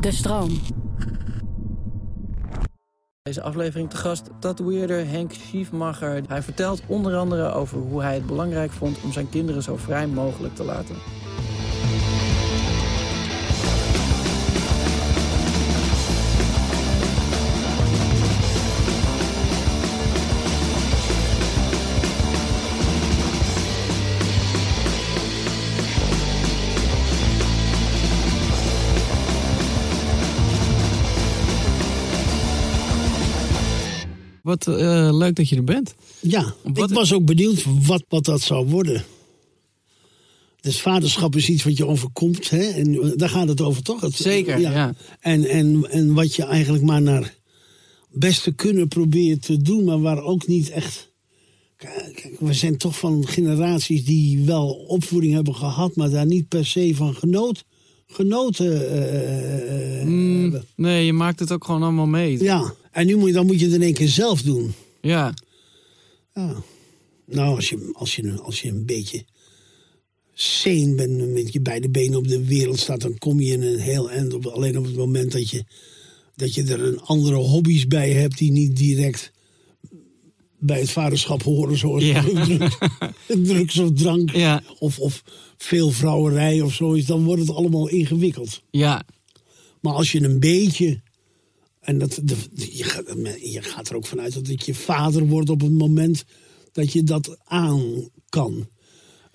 De stroom. Deze aflevering te gast tatoeëerder Henk Schiefmacher. Hij vertelt onder andere over hoe hij het belangrijk vond om zijn kinderen zo vrij mogelijk te laten. Wat eh, leuk dat je er bent. Ja, Wat- ik was ook benieuwd wat, wat dat zou worden. Dus vaderschap is iets wat je overkomt, hè? En eh, daar gaat het over, toch? Het, Zeker, ja. En, en, en wat je eigenlijk maar naar beste kunnen probeert te doen, maar waar ook niet echt. Kijk, we zijn toch van generaties die wel opvoeding hebben gehad, maar daar niet per se van genoot, genoten eh, eh, Mm, hebben. nee, je maakt het ook gewoon allemaal mee. Ja, en nu moet je, dan moet je het in één keer zelf doen. Ja. Ja. Nou, als je, als, je, als je een beetje sane bent met je beide benen op de wereld staat, dan kom je in een heel eind op. Alleen op het moment dat je, dat je er een andere hobby's bij hebt die niet direct bij het vaderschap horen, zoals Ja. drugs, drugs of drank Ja. of, of veel vrouwerij of zoiets, dan wordt het allemaal ingewikkeld. Ja. Maar als je een beetje. En dat, de, je, gaat, je gaat er ook vanuit dat je vader wordt op het moment dat je dat aan kan.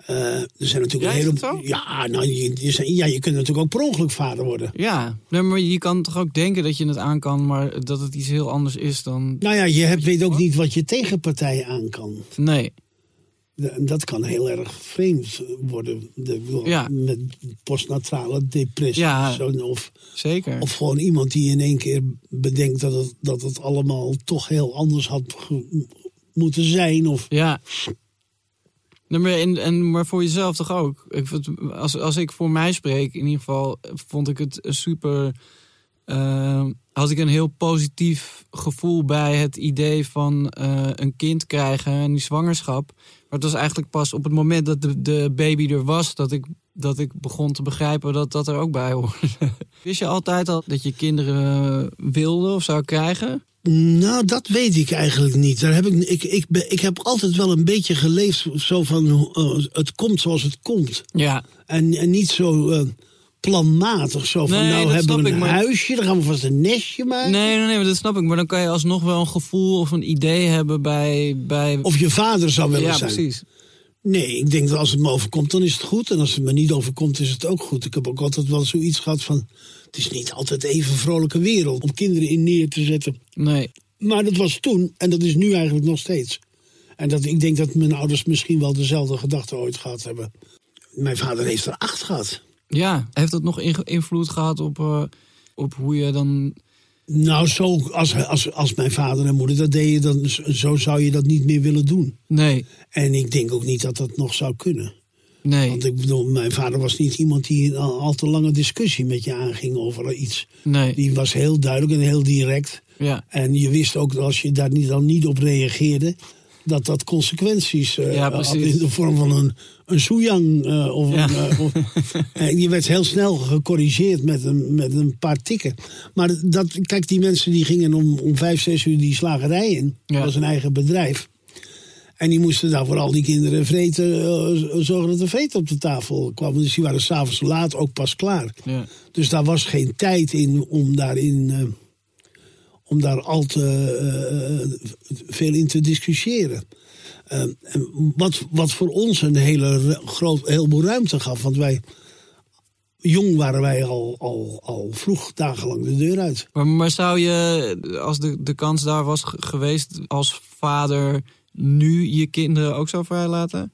Eh, er zijn natuurlijk Ja, een hele. Ja, nou, je, je, zijn- ja, je kunt natuurlijk ook per ongeluk vader worden. Ja. Nee, maar je kan toch ook denken dat je het aan kan, maar dat het iets heel anders is dan. Nou ja, je hebt, weet ook niet wat je tegenpartij aan kan. Nee. Dat kan heel erg vreemd worden. De, Ja. Met postnatrale depressie. Ja. zo, of, Zeker. Of gewoon iemand die in één keer bedenkt dat het, dat het allemaal toch heel anders had moeten zijn. Of, Ja. Maar, en, en, maar voor jezelf toch ook? Ik, als, als ik voor mij spreek, in ieder geval vond ik het super. eh, had ik een heel positief gevoel bij het idee van eh, een kind krijgen en die zwangerschap. Maar het was eigenlijk pas op het moment dat de, de baby er was, dat ik, dat ik begon te begrijpen dat dat er ook bij hoorde. Wist je altijd al dat je kinderen wilde of zou krijgen? Nou, dat weet ik eigenlijk niet. Daar heb ik, ik, ik, ik heb altijd wel een beetje geleefd zo van eh, het komt zoals het komt. Ja. En, en niet zo eh, planmatig. Zo van Nee, nou hebben we een ik, maar- huisje, dan gaan we vast een nestje maken. Nee, nee, nee, maar dat snap ik. Maar dan kan je alsnog wel een gevoel of een idee hebben bij... bij... Of je vader zou willen ja, zijn. precies. Nee, ik denk dat als het me overkomt, dan is het goed. En als het me niet overkomt, is het ook goed. Ik heb ook altijd wel zoiets gehad van... het is niet altijd even een vrolijke wereld om kinderen in neer te zetten. Nee. Maar dat was toen en dat is nu eigenlijk nog steeds. En dat, ik denk dat mijn ouders misschien wel dezelfde gedachten ooit gehad hebben. Mijn vader heeft er acht gehad. Ja, heeft dat nog invloed gehad op, eh, op hoe je dan... Nou, zo als, als, als mijn vader en moeder dat deden, dan, zo zou je dat niet meer willen doen. Nee, En ik denk ook niet dat dat nog zou kunnen. Nee, Want ik bedoel, mijn vader was niet iemand die een al, al te lange discussie met je aanging over iets. nee. Die was heel duidelijk en heel direct. Ja, En je wist ook als je daar niet, dan niet op reageerde, dat dat consequenties eh, Ja, had in de vorm van een, een soejang. eh, of Ja. een, eh, of- en je werd heel snel gecorrigeerd met een, met een paar tikken. Maar dat, kijk, die mensen die gingen om, om vijf, zes uur die slagerij in. Ja. Dat was een eigen bedrijf. En die moesten daar voor al die kinderen vreten, eh, zorgen dat er vreten op de tafel kwam. Dus die waren s'avonds laat ook pas klaar. Ja. Dus daar was geen tijd in om daarin. eh, om daar al te eh, veel in te discussiëren. En wat, wat voor ons een hele groot heleboel ruimte gaf. Want wij. Jong waren wij al, al, al vroeg dagenlang de deur uit. Maar, maar zou je, als de, de kans daar was ge- geweest, als vader nu je kinderen ook zo vrijlaten?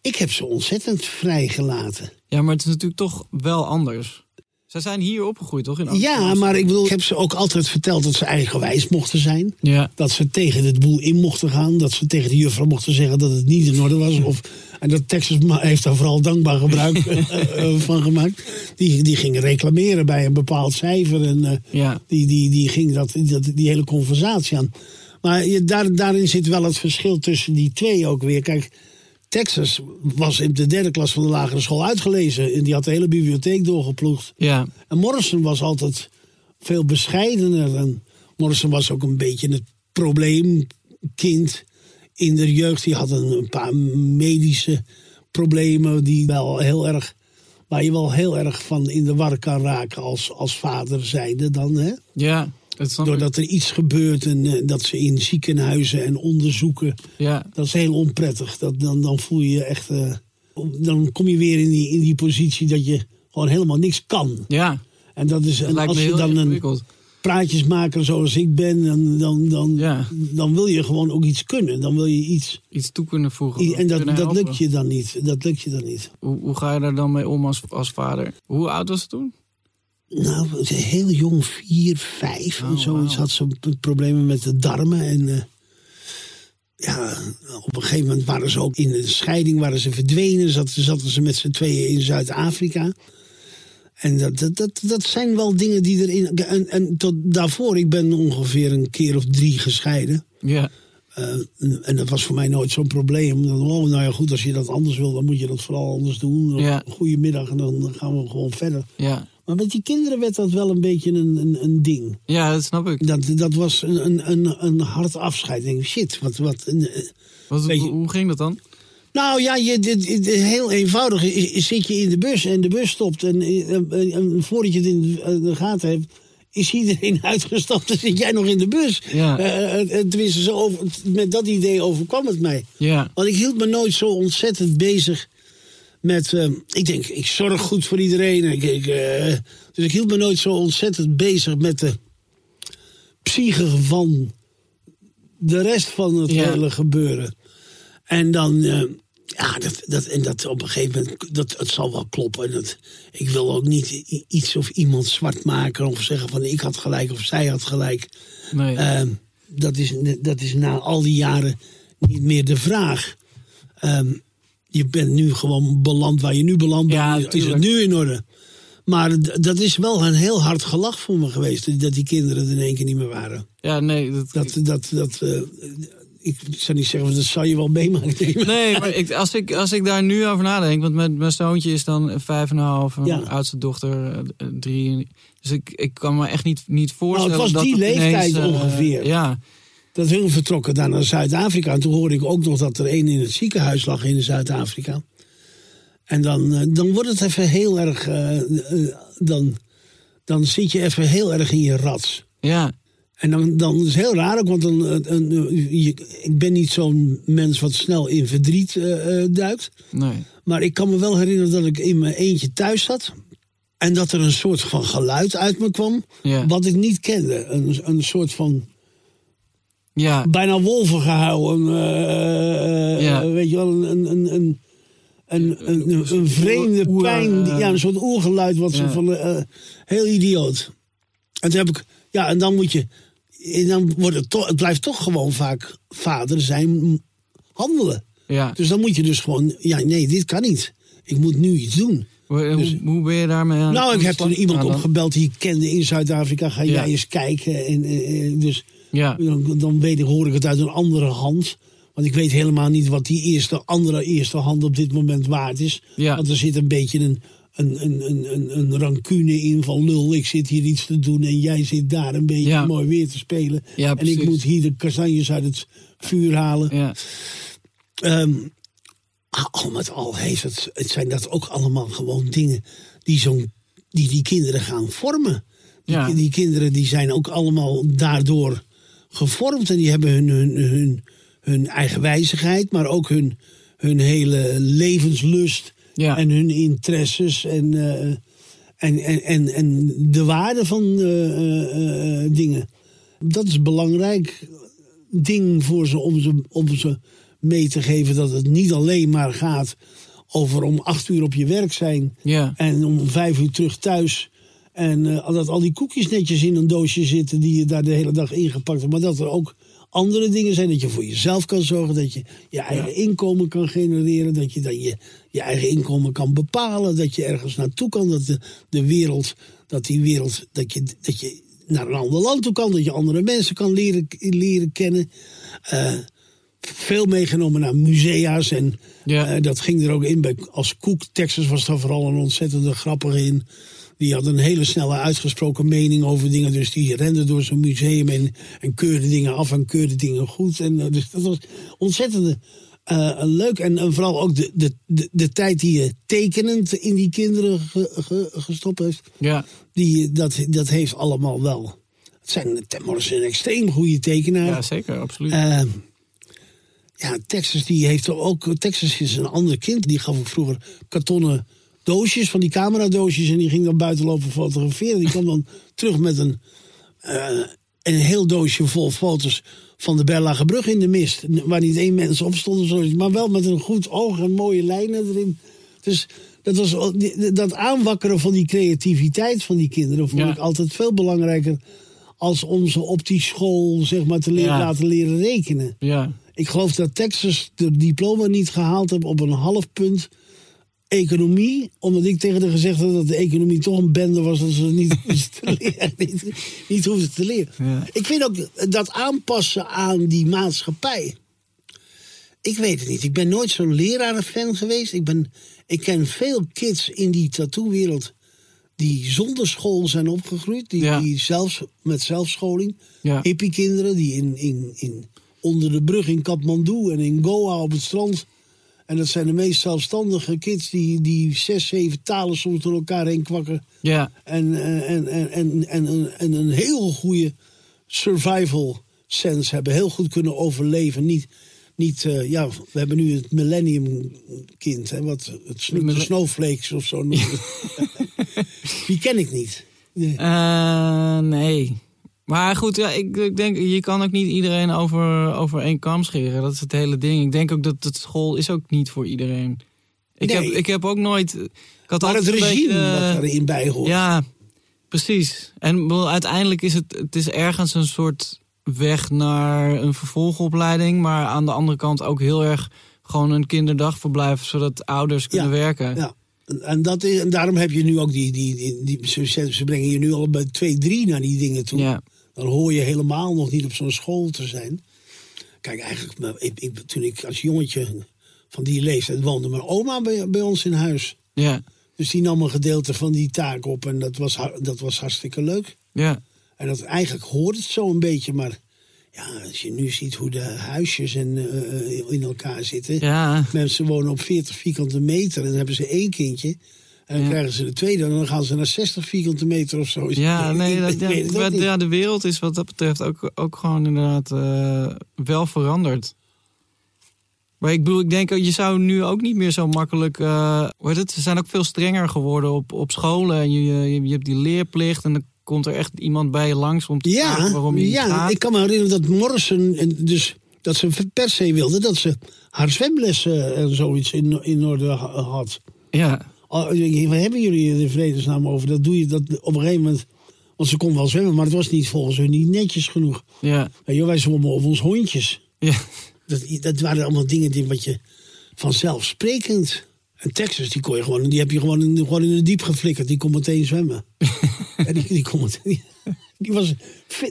Ik heb ze ontzettend vrijgelaten. Ja, maar het is natuurlijk toch wel anders. Zij zijn hier opgegroeid, toch? In Ja, maar ik bedoel, ik heb ze ook altijd verteld dat ze eigenwijs mochten zijn. Ja, Dat ze tegen het boel in mochten gaan. Dat ze tegen de juffrouw mochten zeggen dat het niet in orde was. Of, en dat Texas heeft daar vooral dankbaar gebruik eh, eh, van gemaakt. Die, die ging reclameren bij een bepaald cijfer. En eh, ja. die, die, die ging dat, dat, die hele conversatie aan. Maar je, daar, daarin zit wel het verschil tussen die twee ook weer. Kijk, Texas was in de derde klas van de lagere school uitgelezen. En die had de hele bibliotheek doorgeploegd. ja. En Morrison was altijd veel bescheidener. En Morrison was ook een beetje het probleemkind in de jeugd. Die had een, een paar medische problemen die wel heel erg, waar je wel heel erg van in de war kan raken als, als vader zijnde dan. Hè? Ja, dat. Doordat er iets gebeurt en eh, dat ze in ziekenhuizen en onderzoeken. Ja, Dat is heel onprettig. Dat, dan, dan voel je je echt. eh, dan kom je weer in die, in die positie dat je gewoon helemaal niks kan. ja. En dat is Dat en lijkt als je dan een praatjesmaker zoals ik ben, dan, dan, dan, Ja. dan wil je gewoon ook iets kunnen. Dan wil je iets. Iets toe kunnen voegen. i- En dat, dat helpen. lukt je dan niet. Dat lukt je dan niet. Hoe, hoe ga je daar dan mee om als, als vader? Hoe oud was het toen? Nou, heel jong, vier, vijf Oh, en zoiets. Had ze problemen met de darmen. En eh, ja, op een gegeven moment waren ze ook in de scheiding, waren ze verdwenen. Zaten, zaten ze met z'n tweeën in Zuid-Afrika. En dat, dat, dat, dat zijn wel dingen die erin. En, en tot daarvoor, ik ben ongeveer een keer of drie gescheiden. Ja, Eh, en- en dat was voor mij nooit zo'n probleem. Dan, oh, nou ja, goed, als je dat anders wil, dan moet je dat vooral anders doen. Ja. Goedemiddag en dan gaan we gewoon verder. ja. Maar met die kinderen werd dat wel een beetje een, een, een ding. ja dat snap ik. Dat, dat was een, een, een, een hard afscheid. Ik denk, shit, wat... wat een, eh. Wat, Weet je- hoe, ging dat dan? nou ja, je, dit, heel eenvoudig. Zit je in de bus en de bus stopt... en, eh, eh, en voordat je het in de, gaten hebt... is iedereen uitgestapt en zit jij nog in de bus. Ja. Eh, tenminste, zo over, met dat idee overkwam het mij. Ja, Want ik hield me nooit zo ontzettend bezig met. eh, ik denk, ik zorg goed voor iedereen. Ik, ik, eh, dus ik hield me nooit zo ontzettend bezig met de psyche van de rest van het Ja. hele gebeuren. En dan. eh, ja, dat, dat, en dat op een gegeven moment, dat, het zal wel kloppen. Dat, ik wil ook niet iets of iemand zwart maken of zeggen van ik had gelijk of zij had gelijk. nee. Ehm, dat, is, dat is na al die jaren niet meer de vraag. Ehm, je bent nu gewoon beland waar je nu beland bent. Ja, is, is het nu in orde. Maar dat is wel een heel hard gelach voor me geweest. Dat die kinderen er in één keer niet meer waren. ja, nee. Dat, Dat, dat, dat, eh, ik zou niet zeggen, dat zou je wel meemaken. Nee, maar ik, als, ik, als ik daar nu over nadenk, want mijn, mijn zoontje is dan vijf en een half, en Ja. mijn oudste dochter eh, drie. Dus ik, ik kan me echt niet, niet voorstellen. Nou, het was dat die ineens, leeftijd eh, ongeveer. Ja, Dat hun vertrokken daar naar Zuid-Afrika. En toen hoorde ik ook nog dat er één in het ziekenhuis lag in Zuid-Afrika. En dan, eh, dan wordt het even heel erg. eh, eh, dan, dan zit je even heel erg in je rat. ja, En dan, dan is het heel raar ook, want dan, eh, je- ik ben niet zo'n mens wat snel in verdriet eh, duikt. nee. Maar ik kan me wel herinneren dat ik in mijn eentje thuis zat. En dat er een soort van geluid uit me kwam. Ja. Wat ik niet kende. Een, een soort van ja. bijna wolven gehouden, eh, eh, eh, Weet je wel, een, een, een, een, een, een vreemde pijn. Ja, een soort oergeluid. Wat zo van, heel idioot. En ja, en dan moet je. En dan wordt het, het blijft toch gewoon vaak vader zijn handelen. Ja. Dus dan moet je dus gewoon, ja, nee, dit kan niet. Ik moet nu iets doen. Hoe, hoe- hoe ben je daarmee aan Nou, ik heb toen iemand dan? opgebeld die ik kende in Zuid-Afrika. Ga Ja. jij eens kijken. En, eh, eh, dus Ja, dan, dan weet ik, hoor ik het uit een andere hand. Want ik weet helemaal niet wat die eerste, andere eerste hand op dit moment waard is. Ja. Want er zit een beetje een, een, een, een, een, rancune in van lul, ik zit hier iets te doen en jij zit daar een beetje Ja. mooi weer te spelen. Ja, en ik moet hier de kastanjes uit het vuur halen. Ja. Al met al heeft het, het zijn dat ook allemaal gewoon dingen die, zo'n, die die kinderen gaan vormen. Die, Ja. die kinderen die zijn ook allemaal daardoor gevormd. En die hebben hun, hun, hun, hun eigen wijzigheid, maar ook hun, hun hele levenslust Ja. en hun interesses en, eh, en, en, en, en de waarde van eh, eh, dingen. Dat is een belangrijk ding voor ze om, ze om ze mee te geven dat het niet alleen maar gaat over om acht uur op je werk zijn Ja. en om vijf uur terug thuis. En eh, dat al die koekjes netjes in een doosje zitten die je daar de hele dag ingepakt hebt. Maar dat er ook andere dingen zijn. Dat je voor jezelf kan zorgen. Dat je je eigen inkomen kan genereren. Dat je dan je, je eigen inkomen kan bepalen. Dat je ergens naartoe kan. Dat de, de wereld, dat die wereld, dat je, dat je naar een ander land toe kan. Dat je andere mensen kan leren, leren kennen. Eh, veel meegenomen naar musea's. En Ja. eh, dat ging er ook in. Bij, als Cook, Texas was daar vooral een ontzettende grappige in. Die had een hele snelle uitgesproken mening over dingen. Dus die rende door zo'n museum en, en keurde dingen af en keurde dingen goed. En, eh, dus dat was ontzettend eh, leuk. En, en vooral ook de, de, de, de tijd die je tekenend in die kinderen ge- ge- gestopt heeft. Ja. Die, dat, dat heeft allemaal wel. Het zijn Tim Morrison een extreem goede tekenaar. ja, zeker, absoluut. Ja, Texas die heeft er ook. Texas is een ander kind. Die gaf ook vroeger kartonnen doosjes van die cameradoosjes. En die ging dan buiten lopen fotograferen. Die kwam dan terug met een, eh, een heel doosje vol foto's van de Berlage Brug in de mist. Waar niet één mens op stond. of Maar wel met een goed oog en mooie lijnen erin. Dus dat, was, dat aanwakkeren van die creativiteit van die kinderen vond Ja. ik altijd veel belangrijker. Als om ze op die school zeg maar, te leren, Ja. laten leren rekenen. ja. Ik geloof dat Texas de diploma niet gehaald heeft op een half punt economie. Omdat ik tegen haar gezegd had dat de economie toch een bende was. Dat ze het niet hoefden te leren. Niet, niet hoefden te leren. Ja. Ik vind ook dat aanpassen aan die maatschappij. Ik weet het niet. Ik ben nooit zo'n lerarenfan geweest. Ik, ben, ik ken veel kids in die tattoo-wereld die zonder school zijn opgegroeid. Die, Ja. die zelfs met zelfscholing. Ja. Hippie-kinderen die in, in, in, onder de brug in Kathmandu en in Goa op het strand. En dat zijn de meest zelfstandige kids die, die zes, zeven talen soms door elkaar heen kwakken. Ja. En, eh, en, en, en, en, en, en een heel goede survival sense hebben. Heel goed kunnen overleven. Niet, niet eh, ja, we hebben nu het millennium kind. Hè, wat het de snowflakes of zo noemen. Die ken ik niet. Nee. Eh, nee. Maar goed, ja, ik, ik denk, je kan ook niet iedereen over, over één kam scheren. Dat is het hele ding. Ik denk ook dat het school is ook niet voor iedereen. Ik, Nee. heb, ik heb ook nooit... Ik had Maar het regime beetje, eh, wat erin bij hoort. Ja, precies. En wel, uiteindelijk is het, het is ergens een soort weg naar een vervolgopleiding. Maar aan de andere kant ook heel erg gewoon een kinderdagverblijf. Zodat ouders kunnen werken. Ja. En- dat is, en daarom heb je nu ook die. die, die, die ze, ze ze brengen je nu al bij 2, 3 naar die dingen toe. Ja. Dan hoor je helemaal nog niet op zo'n school te zijn. Kijk, eigenlijk, ik, ik, toen ik als jongetje van die leeftijd woonde, mijn oma bij, bij ons in huis. Ja, Dus die nam een gedeelte van die taak op en dat was, dat was hartstikke leuk. ja, En dat, eigenlijk hoort het zo een beetje, maar ja, als je nu ziet hoe de huisjes en, eh, eh, in elkaar zitten. ja. Mensen wonen op 40 vierkante meter en dan hebben ze één kindje. En dan Ja. krijgen ze de tweede en dan gaan ze naar 60 vierkante meter of zo. Ja, nee, Ik dat, ja, de wereld is wat dat betreft ook, ook gewoon inderdaad eh, wel veranderd. Maar ik bedoel, ik denk, je zou nu ook niet meer zo makkelijk... eh hoe heet het? Ze zijn ook veel strenger geworden op, op scholen. En je, je, je hebt die leerplicht en dan komt er echt iemand bij je langs om te vragen Ja, waarom je ja gaat. ik kan me herinneren dat Morrison, en dus, dat ze per se wilde dat ze haar zwemlessen en zoiets in, in orde ha- had. Ja, Oh, Waar hebben jullie het in vredesnaam over? Dat doe je dat op een gegeven moment. Want ze kon wel zwemmen, maar het was niet volgens hun niet netjes genoeg. ja, je, wij zwommen op ons hondjes. ja. Dat, dat waren allemaal dingen die wat je vanzelfsprekend. En Texas, die kon je gewoon, die heb je gewoon in, gewoon in de diep geflikkerd. Die kon meteen zwemmen. en die, die, kon meteen, die, was,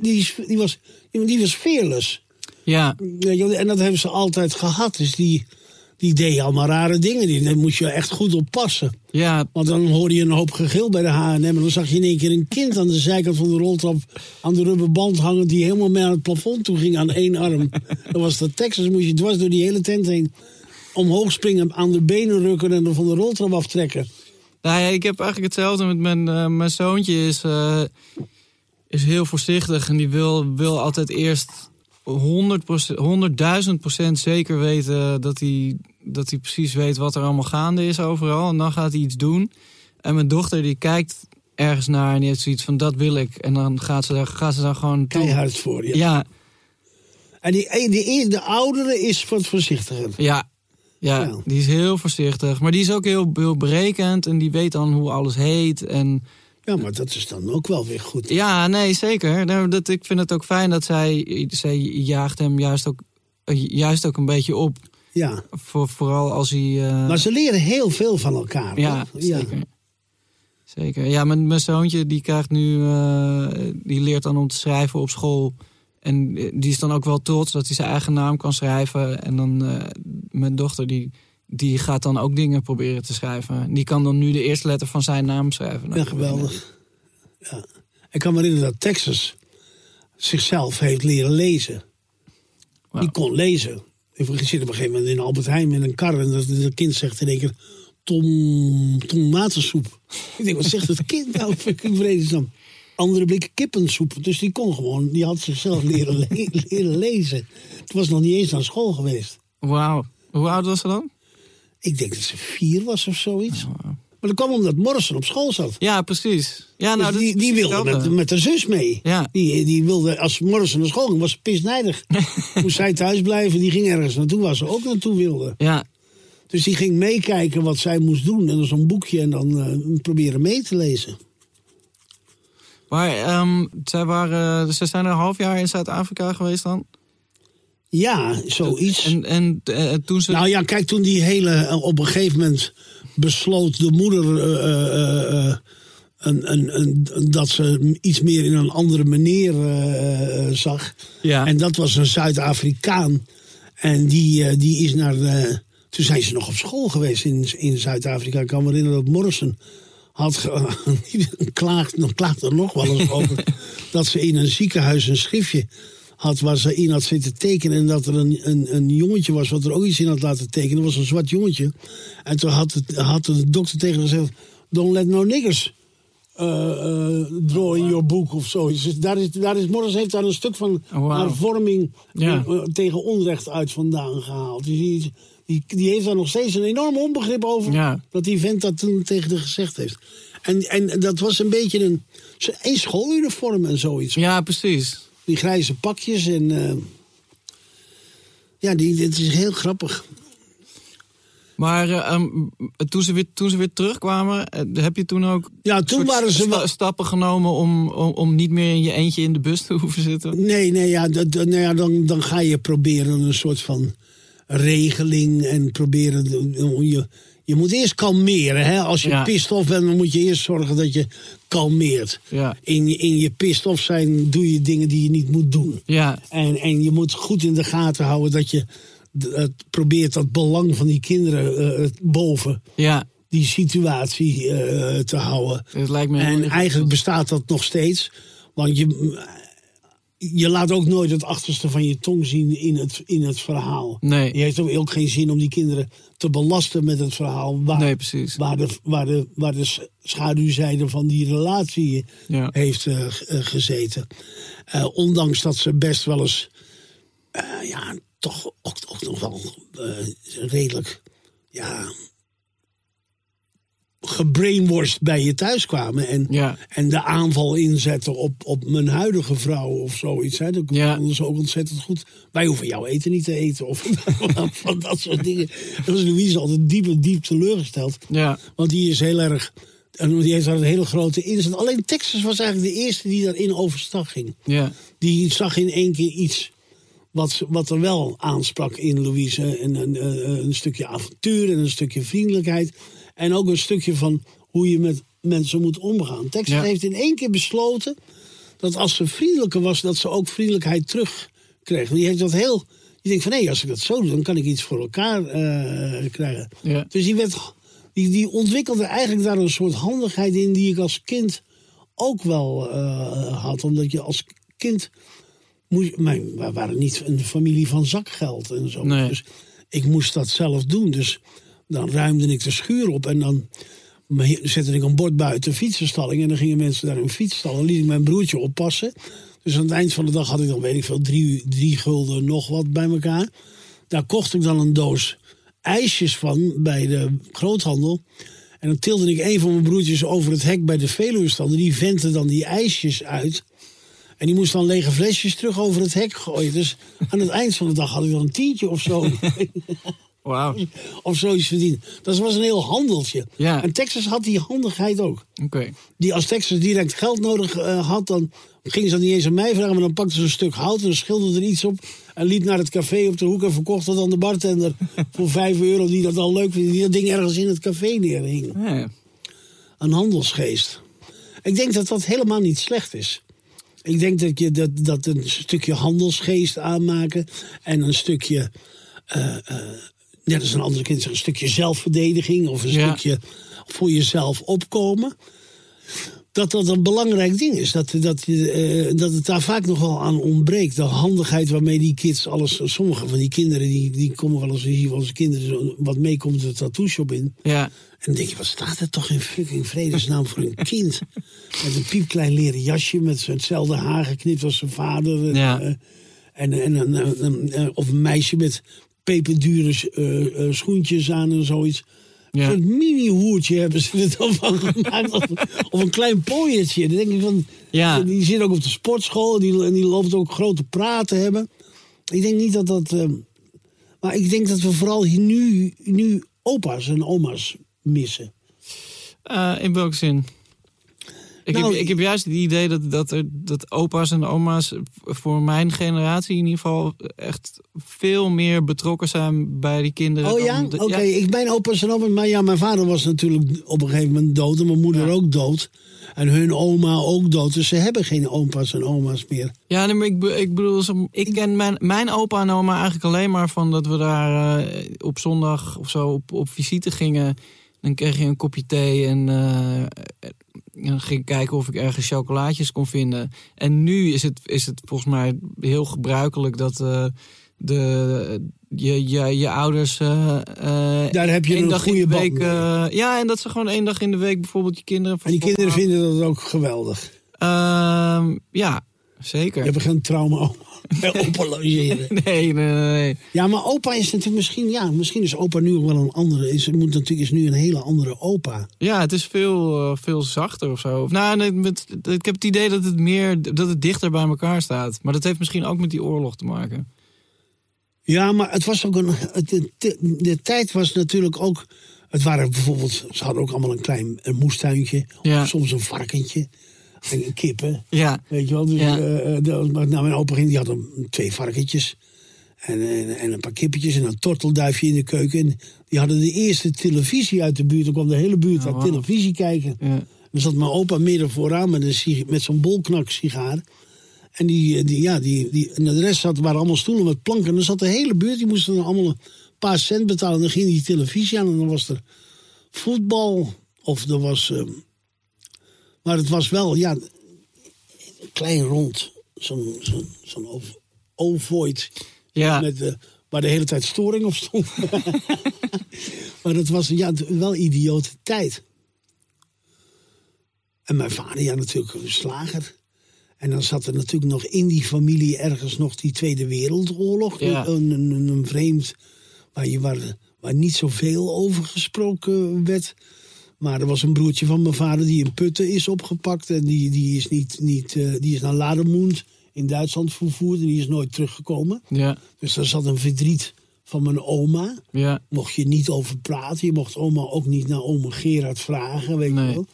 die, die was, die was fearless. ja. En dat hebben ze altijd gehad. Dus die, die deed allemaal rare dingen. Die, daar moest je echt goed op passen. Ja, Want dan hoorde je een hoop gegil bij de H&M. En dan zag je in één keer een kind aan de zijkant van de roltrap... aan de rubberband hangen die helemaal mee aan het plafond toe ging aan één arm. dat was dat Texas, moest je dwars door die hele tent heen... omhoog springen, aan de benen rukken en dan van de roltrap aftrekken. Nou ja, ik heb eigenlijk hetzelfde met mijn, eh, mijn zoontje. Is, eh, is heel voorzichtig en die wil, wil altijd eerst 100%, 100.000 procent zeker weten dat hij, dat hij precies weet wat er allemaal gaande is overal. En dan gaat hij iets doen. En mijn dochter die kijkt ergens naar en die heeft zoiets van dat wil ik. En dan gaat ze daar, gaat ze daar gewoon doen. Keihard voor je. Ja, En die, eh, die, die, de oudere is wat voorzichtiger. ja. Ja, Ja. die is heel voorzichtig. Maar die is ook heel, heel berekend en die weet dan hoe alles heet. En Ja, maar dat is dan ook wel weer goed. Ja, nee, zeker. Nou, dat, ik vind het ook fijn dat zij, zij jaagt hem juist ook, juist ook een beetje op. Ja. Voor, vooral als hij... eh, Maar ze leren heel veel van elkaar. ja, hoor. zeker. Zeker. Ja, mijn, mijn zoontje die krijgt nu... eh, die leert dan om te schrijven op school. En eh, die is dan ook wel trots dat hij zijn eigen naam kan schrijven. En dan eh, mijn dochter die... Die gaat dan ook dingen proberen te schrijven. Die kan dan nu de eerste letter van zijn naam schrijven. Ja, geweldig. Ja. Ik kan me herinneren dat Texas zichzelf heeft leren lezen. Die kon lezen. Ik zit op een gegeven moment in Albert Heijn met een kar en dat kind zegt in één keer tom, tomatensoep. Ik denk, wat zegt het kind nou? Ik vredesnaam. Andere blikken kippensoep. Dus die kon gewoon, die had zichzelf leren, le- leren lezen. Het was nog niet eens naar school geweest. Wauw. Hoe oud was ze dan? Ik denk dat ze vier was of zoiets. Maar dat kwam omdat Morrison op school zat. Ja, precies. Ja, nou, Dus die, die wilde met, met haar zus mee. Ja. Die, die wilde, als Morrison naar school ging, was ze pisnijdig. Moest zij thuis blijven, die ging ergens naartoe waar ze ook naartoe wilde. Ja, Dus die ging meekijken wat zij moest doen. En dan zo'n boekje en dan eh, proberen mee te lezen. maar ehm, zij waren, ze zijn een half jaar in Zuid-Afrika geweest dan. Ja, zoiets. En, en eh, toen ze. Nou ja, kijk, toen die hele... eh, Op een gegeven moment besloot de moeder... eh, een, een, een, dat ze iets meer in een andere manier zag. ja. En dat was een Zuid-Afrikaan. En die, die is naar. de- toen zijn ze nog op school geweest in, in Zuid-Afrika. Ik kan me herinneren dat Morrison had klaagt, nog- klaagt er nog wel eens over. dat ze in een ziekenhuis een schriftje had waar ze in had zitten tekenen. En dat er een, een, een jongetje was wat er ook iets in had laten tekenen. Dat was een zwart jongetje. En toen had, het, had de dokter tegen haar gezegd: Don't let no niggers eh, eh, draw in your book of zoiets. Dus daar is, daar is Morris heeft daar een stuk van Oh, wauw. hervorming Ja. eh, tegen onrecht uit vandaan gehaald. Dus die, die, die heeft daar nog steeds een enorm onbegrip over. Ja. Dat die vent dat toen tegen haar gezegd heeft. En, en dat was een beetje een, een schooluniform en zoiets. ja, precies. Die grijze pakjes en... eh, ja, die, dit is heel grappig. Maar eh, ehm, toen, ze weer, toen ze weer terugkwamen, eh, heb je toen ook Ja, toen waren ze sta- stappen genomen om, om, om niet meer in je eentje in de bus te hoeven zitten? Nee, nee, ja, dat, nou ja dan, dan ga je proberen een soort van regeling en proberen. de- Je, je moet eerst kalmeren. Hè? Als je Ja. pissed off bent, dan moet je eerst zorgen dat je kalmeert. Ja. In, je- in je pissed off zijn doe je dingen die je niet moet doen. Ja, En, en je moet goed in de gaten houden dat je het probeert dat belang van die kinderen eh, boven ja. die situatie eh, te houden. Het lijkt me En eigenlijk bestaat dat nog steeds. Want je, je laat ook nooit het achterste van je tong zien in het, in het verhaal. Nee. Je heeft ook geen zin om die kinderen te belasten met het verhaal. Waar, Nee, precies. waar, de, waar, de, waar de schaduwzijde van die relatie Ja. heeft eh, eh, gezeten. Eh, ondanks dat ze best wel eens. ja, toch ook, ook nog wel redelijk. Ja, gebrainwashed bij je thuis kwamen. En, Ja. en de aanval inzetten op, op mijn huidige vrouw of zoiets. Hè. Dat Ja. konden ze ook ontzettend goed. Wij hoeven jouw eten niet te eten. Of van dat soort dingen. Dat is Louise altijd diep, diep teleurgesteld. Ja. Want die is heel erg. En die heeft daar een hele grote inzet. Alleen Texas was eigenlijk de eerste die daarin overstag ging. Ja. Die zag in één keer iets wat, wat er wel aansprak in Louise. En een, een, een stukje avontuur en een stukje vriendelijkheid. En ook een stukje van hoe je met mensen moet omgaan. Texas Ja. heeft in één keer besloten dat als ze vriendelijker was, dat ze ook vriendelijkheid terugkreeg. Die heeft dat heel. Die Je denkt van, hé, als ik dat zo doe, dan kan ik iets voor elkaar eh, krijgen. Ja. Dus die, werd, die, die ontwikkelde eigenlijk daar een soort handigheid in die ik als kind ook wel eh, had. Omdat je als kind moest. Mijn, we waren niet een familie van zakgeld en zo. Nee. Dus ik moest dat zelf doen. Dus dan ruimde ik de schuur op en dan zette ik een bord buiten fietsenstalling. En dan gingen mensen daar hun fiets stallen. liet ik mijn broertje oppassen. Dus aan het eind van de dag had ik dan, weet ik veel, drie, drie gulden nog wat bij elkaar. Daar kocht ik dan een doos ijsjes van bij de groothandel. En dan tilde ik een van mijn broertjes over het hek bij de Veluwestand. Die ventte dan die ijsjes uit. En die moest dan lege flesjes terug over het hek gooien. Dus aan het eind van de dag had ik dan een tientje of zo. Oké. of zoiets verdiend. Dat was een heel handeltje. Ja. En Texas had die handigheid ook. Die als Texas direct geld nodig eh, had, dan gingen ze dat niet eens aan mij vragen. Maar dan pakten ze een stuk hout en schilderde er iets op. En liep naar het café op de hoek en verkocht dat aan de bartender voor 5 euro. Die dat al leuk vond. Die dat ding ergens in het café neerhing. Ja. Een handelsgeest. Ik denk dat dat helemaal niet slecht is. Ik denk dat, je, dat, dat een stukje handelsgeest aanmaken en een stukje, eh, eh, net als een andere kind een stukje zelfverdediging of een Ja. stukje voor jezelf opkomen. Dat dat een belangrijk ding is. Dat, dat, eh, dat het daar vaak nog wel aan ontbreekt. De handigheid waarmee die kids alles. Sommige van die kinderen die, die komen wel eens hier van onze kinderen wat meekomt de tattoo shop in. Ja. En dan denk je, wat staat er toch in fucking vredesnaam voor een kind? Met een piepklein leren jasje, met hetzelfde haar geknipt als zijn vader. Ja. eh, en, en- en- en- of een meisje met peperdure eh, eh, schoentjes aan en zoiets. Ja. Zo'n mini-hoertje hebben ze er dan van gemaakt. Of, of een klein pooiertje. Dan denk ik van, Ja. die zit ook op de sportschool. En die, en die loopt ook grote praten hebben. Ik denk niet dat dat... eh, maar ik denk dat we vooral hier nu, nu opa's en oma's missen. Eh, in welke zin? Ik, Nou, heb, ik heb juist het idee dat, dat, er, dat opa's en oma's voor mijn generatie in ieder geval echt veel meer betrokken zijn bij die kinderen. Oh ja? Oké, ik ben opa's en oma's. Maar ja, mijn vader was natuurlijk op een gegeven moment dood. En mijn moeder Ja. ook dood. En hun oma ook dood. Dus ze hebben geen opa's en oma's meer. Ja, nee, maar ik, be- ik bedoel, ik ken mijn, mijn opa en oma eigenlijk alleen maar van dat we daar eh, op zondag of zo op, op visite gingen. Dan kreeg je een kopje thee en eh, ging kijken of ik ergens chocolaatjes kon vinden. En nu is het, is het volgens mij heel gebruikelijk dat eh, de, je, je, je ouders. eh, eh, Daar heb je één een dag in goede de band week. ja, en dat ze gewoon één dag in de week bijvoorbeeld je kinderen. En die kinderen vinden dat ook geweldig. Ehm, ja, zeker. Je hebt geen trauma opa logeren. Nee, nee, nee. Ja, maar opa is natuurlijk misschien... Ja, misschien is opa nu wel een andere... Is, moet natuurlijk, is nu een hele andere opa. Ja, het is veel, eh, veel zachter of zo. Nou, nee, met, ik heb het idee dat het meer dat het dichter bij elkaar staat. Maar dat heeft misschien ook met die oorlog te maken. Ja, maar het was ook een. het- De, de, de tijd was natuurlijk ook. Het waren bijvoorbeeld. Ze hadden ook allemaal een klein een moestuintje. Ja. Of soms een varkentje. En kippen. Ja, Weet je wel. Dus, Ja. eh, eh, de- nou, mijn opa ging, die had een, twee varkentjes. En, en, en een paar kippetjes en een tortelduifje in de keuken. En die hadden de eerste televisie uit de buurt. Dan kwam de hele buurt Oh, naar televisie kijken. ja. Dan zat mijn opa midden vooraan met, een, met zo'n bolknak sigaar. En, die, die, ja, die, die, en de rest zat, waren allemaal stoelen met planken. En dan zat de hele buurt, die moesten dan allemaal een paar cent betalen. En dan ging die televisie aan en dan was er voetbal. Of er was... ehm, maar het was wel, ja, klein rond. Zo'n ov- ovoid. Ja. Met, eh, waar de hele tijd storing op stond. maar dat was ja, wel idiote tijd. En mijn vader, ja, natuurlijk een slager. En dan zat er natuurlijk nog in die familie ergens nog die Tweede Wereldoorlog. Ja. Een, een, een, een vreemd, waar, je, waar, waar niet zoveel over gesproken werd. Maar er was een broertje van mijn vader die in Putten is opgepakt. En die, die, is, niet, niet, eh, die is naar Lademoend in Duitsland vervoerd. En die is nooit teruggekomen. Ja, Dus daar zat een verdriet van mijn oma. ja, Mocht je niet over praten. Je mocht oma ook niet naar oma Gerard vragen. Weet Nee. je wel.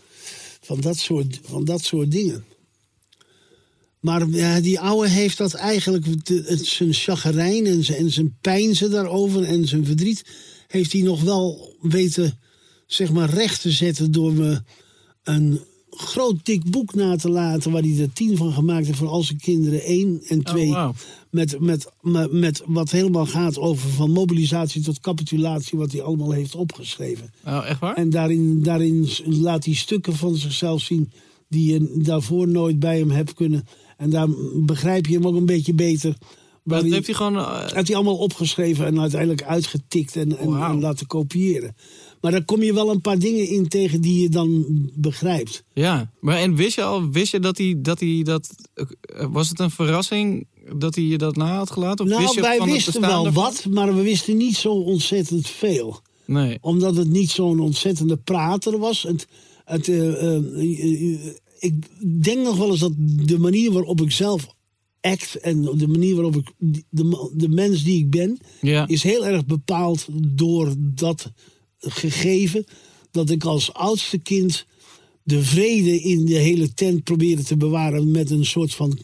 Van dat, soort, van dat soort dingen. Maar ja, die ouwe heeft dat eigenlijk, zijn chagrijn en zijn, en zijn pijnzen daarover en zijn verdriet, heeft hij nog wel weten, zeg maar, recht te zetten door me een groot dik boek na te laten waar hij er tien van gemaakt heeft voor al zijn kinderen één en twee. Oh, wauw. met, met, met, met wat helemaal gaat over van mobilisatie tot capitulatie, wat hij allemaal heeft opgeschreven. Oh, echt waar? En daarin, daarin laat hij stukken van zichzelf zien die je daarvoor nooit bij hem hebt kunnen. En daar begrijp je hem ook een beetje beter. dat Waarin- heeft hij gewoon... heeft hij allemaal opgeschreven en uiteindelijk uitgetikt en, en laten kopiëren. Maar daar kom je wel een paar dingen in tegen die je dan begrijpt. Ja, maar en wist je al, wist je dat hij dat, hij dat eh, was het een verrassing dat hij je dat na had gelaten? Of wist Nou, je wij van wisten wel ervan? wat, maar we wisten niet zo ontzettend veel. Nee. Omdat het niet zo'n ontzettende prater was. Het, het, eh, eh, ik denk nog wel eens dat de manier waarop ik zelf act... en de manier waarop ik de, de mens die ik ben... Ja. is heel erg bepaald door dat gegeven... dat ik als oudste kind de vrede in de hele tent probeerde te bewaren... met een soort van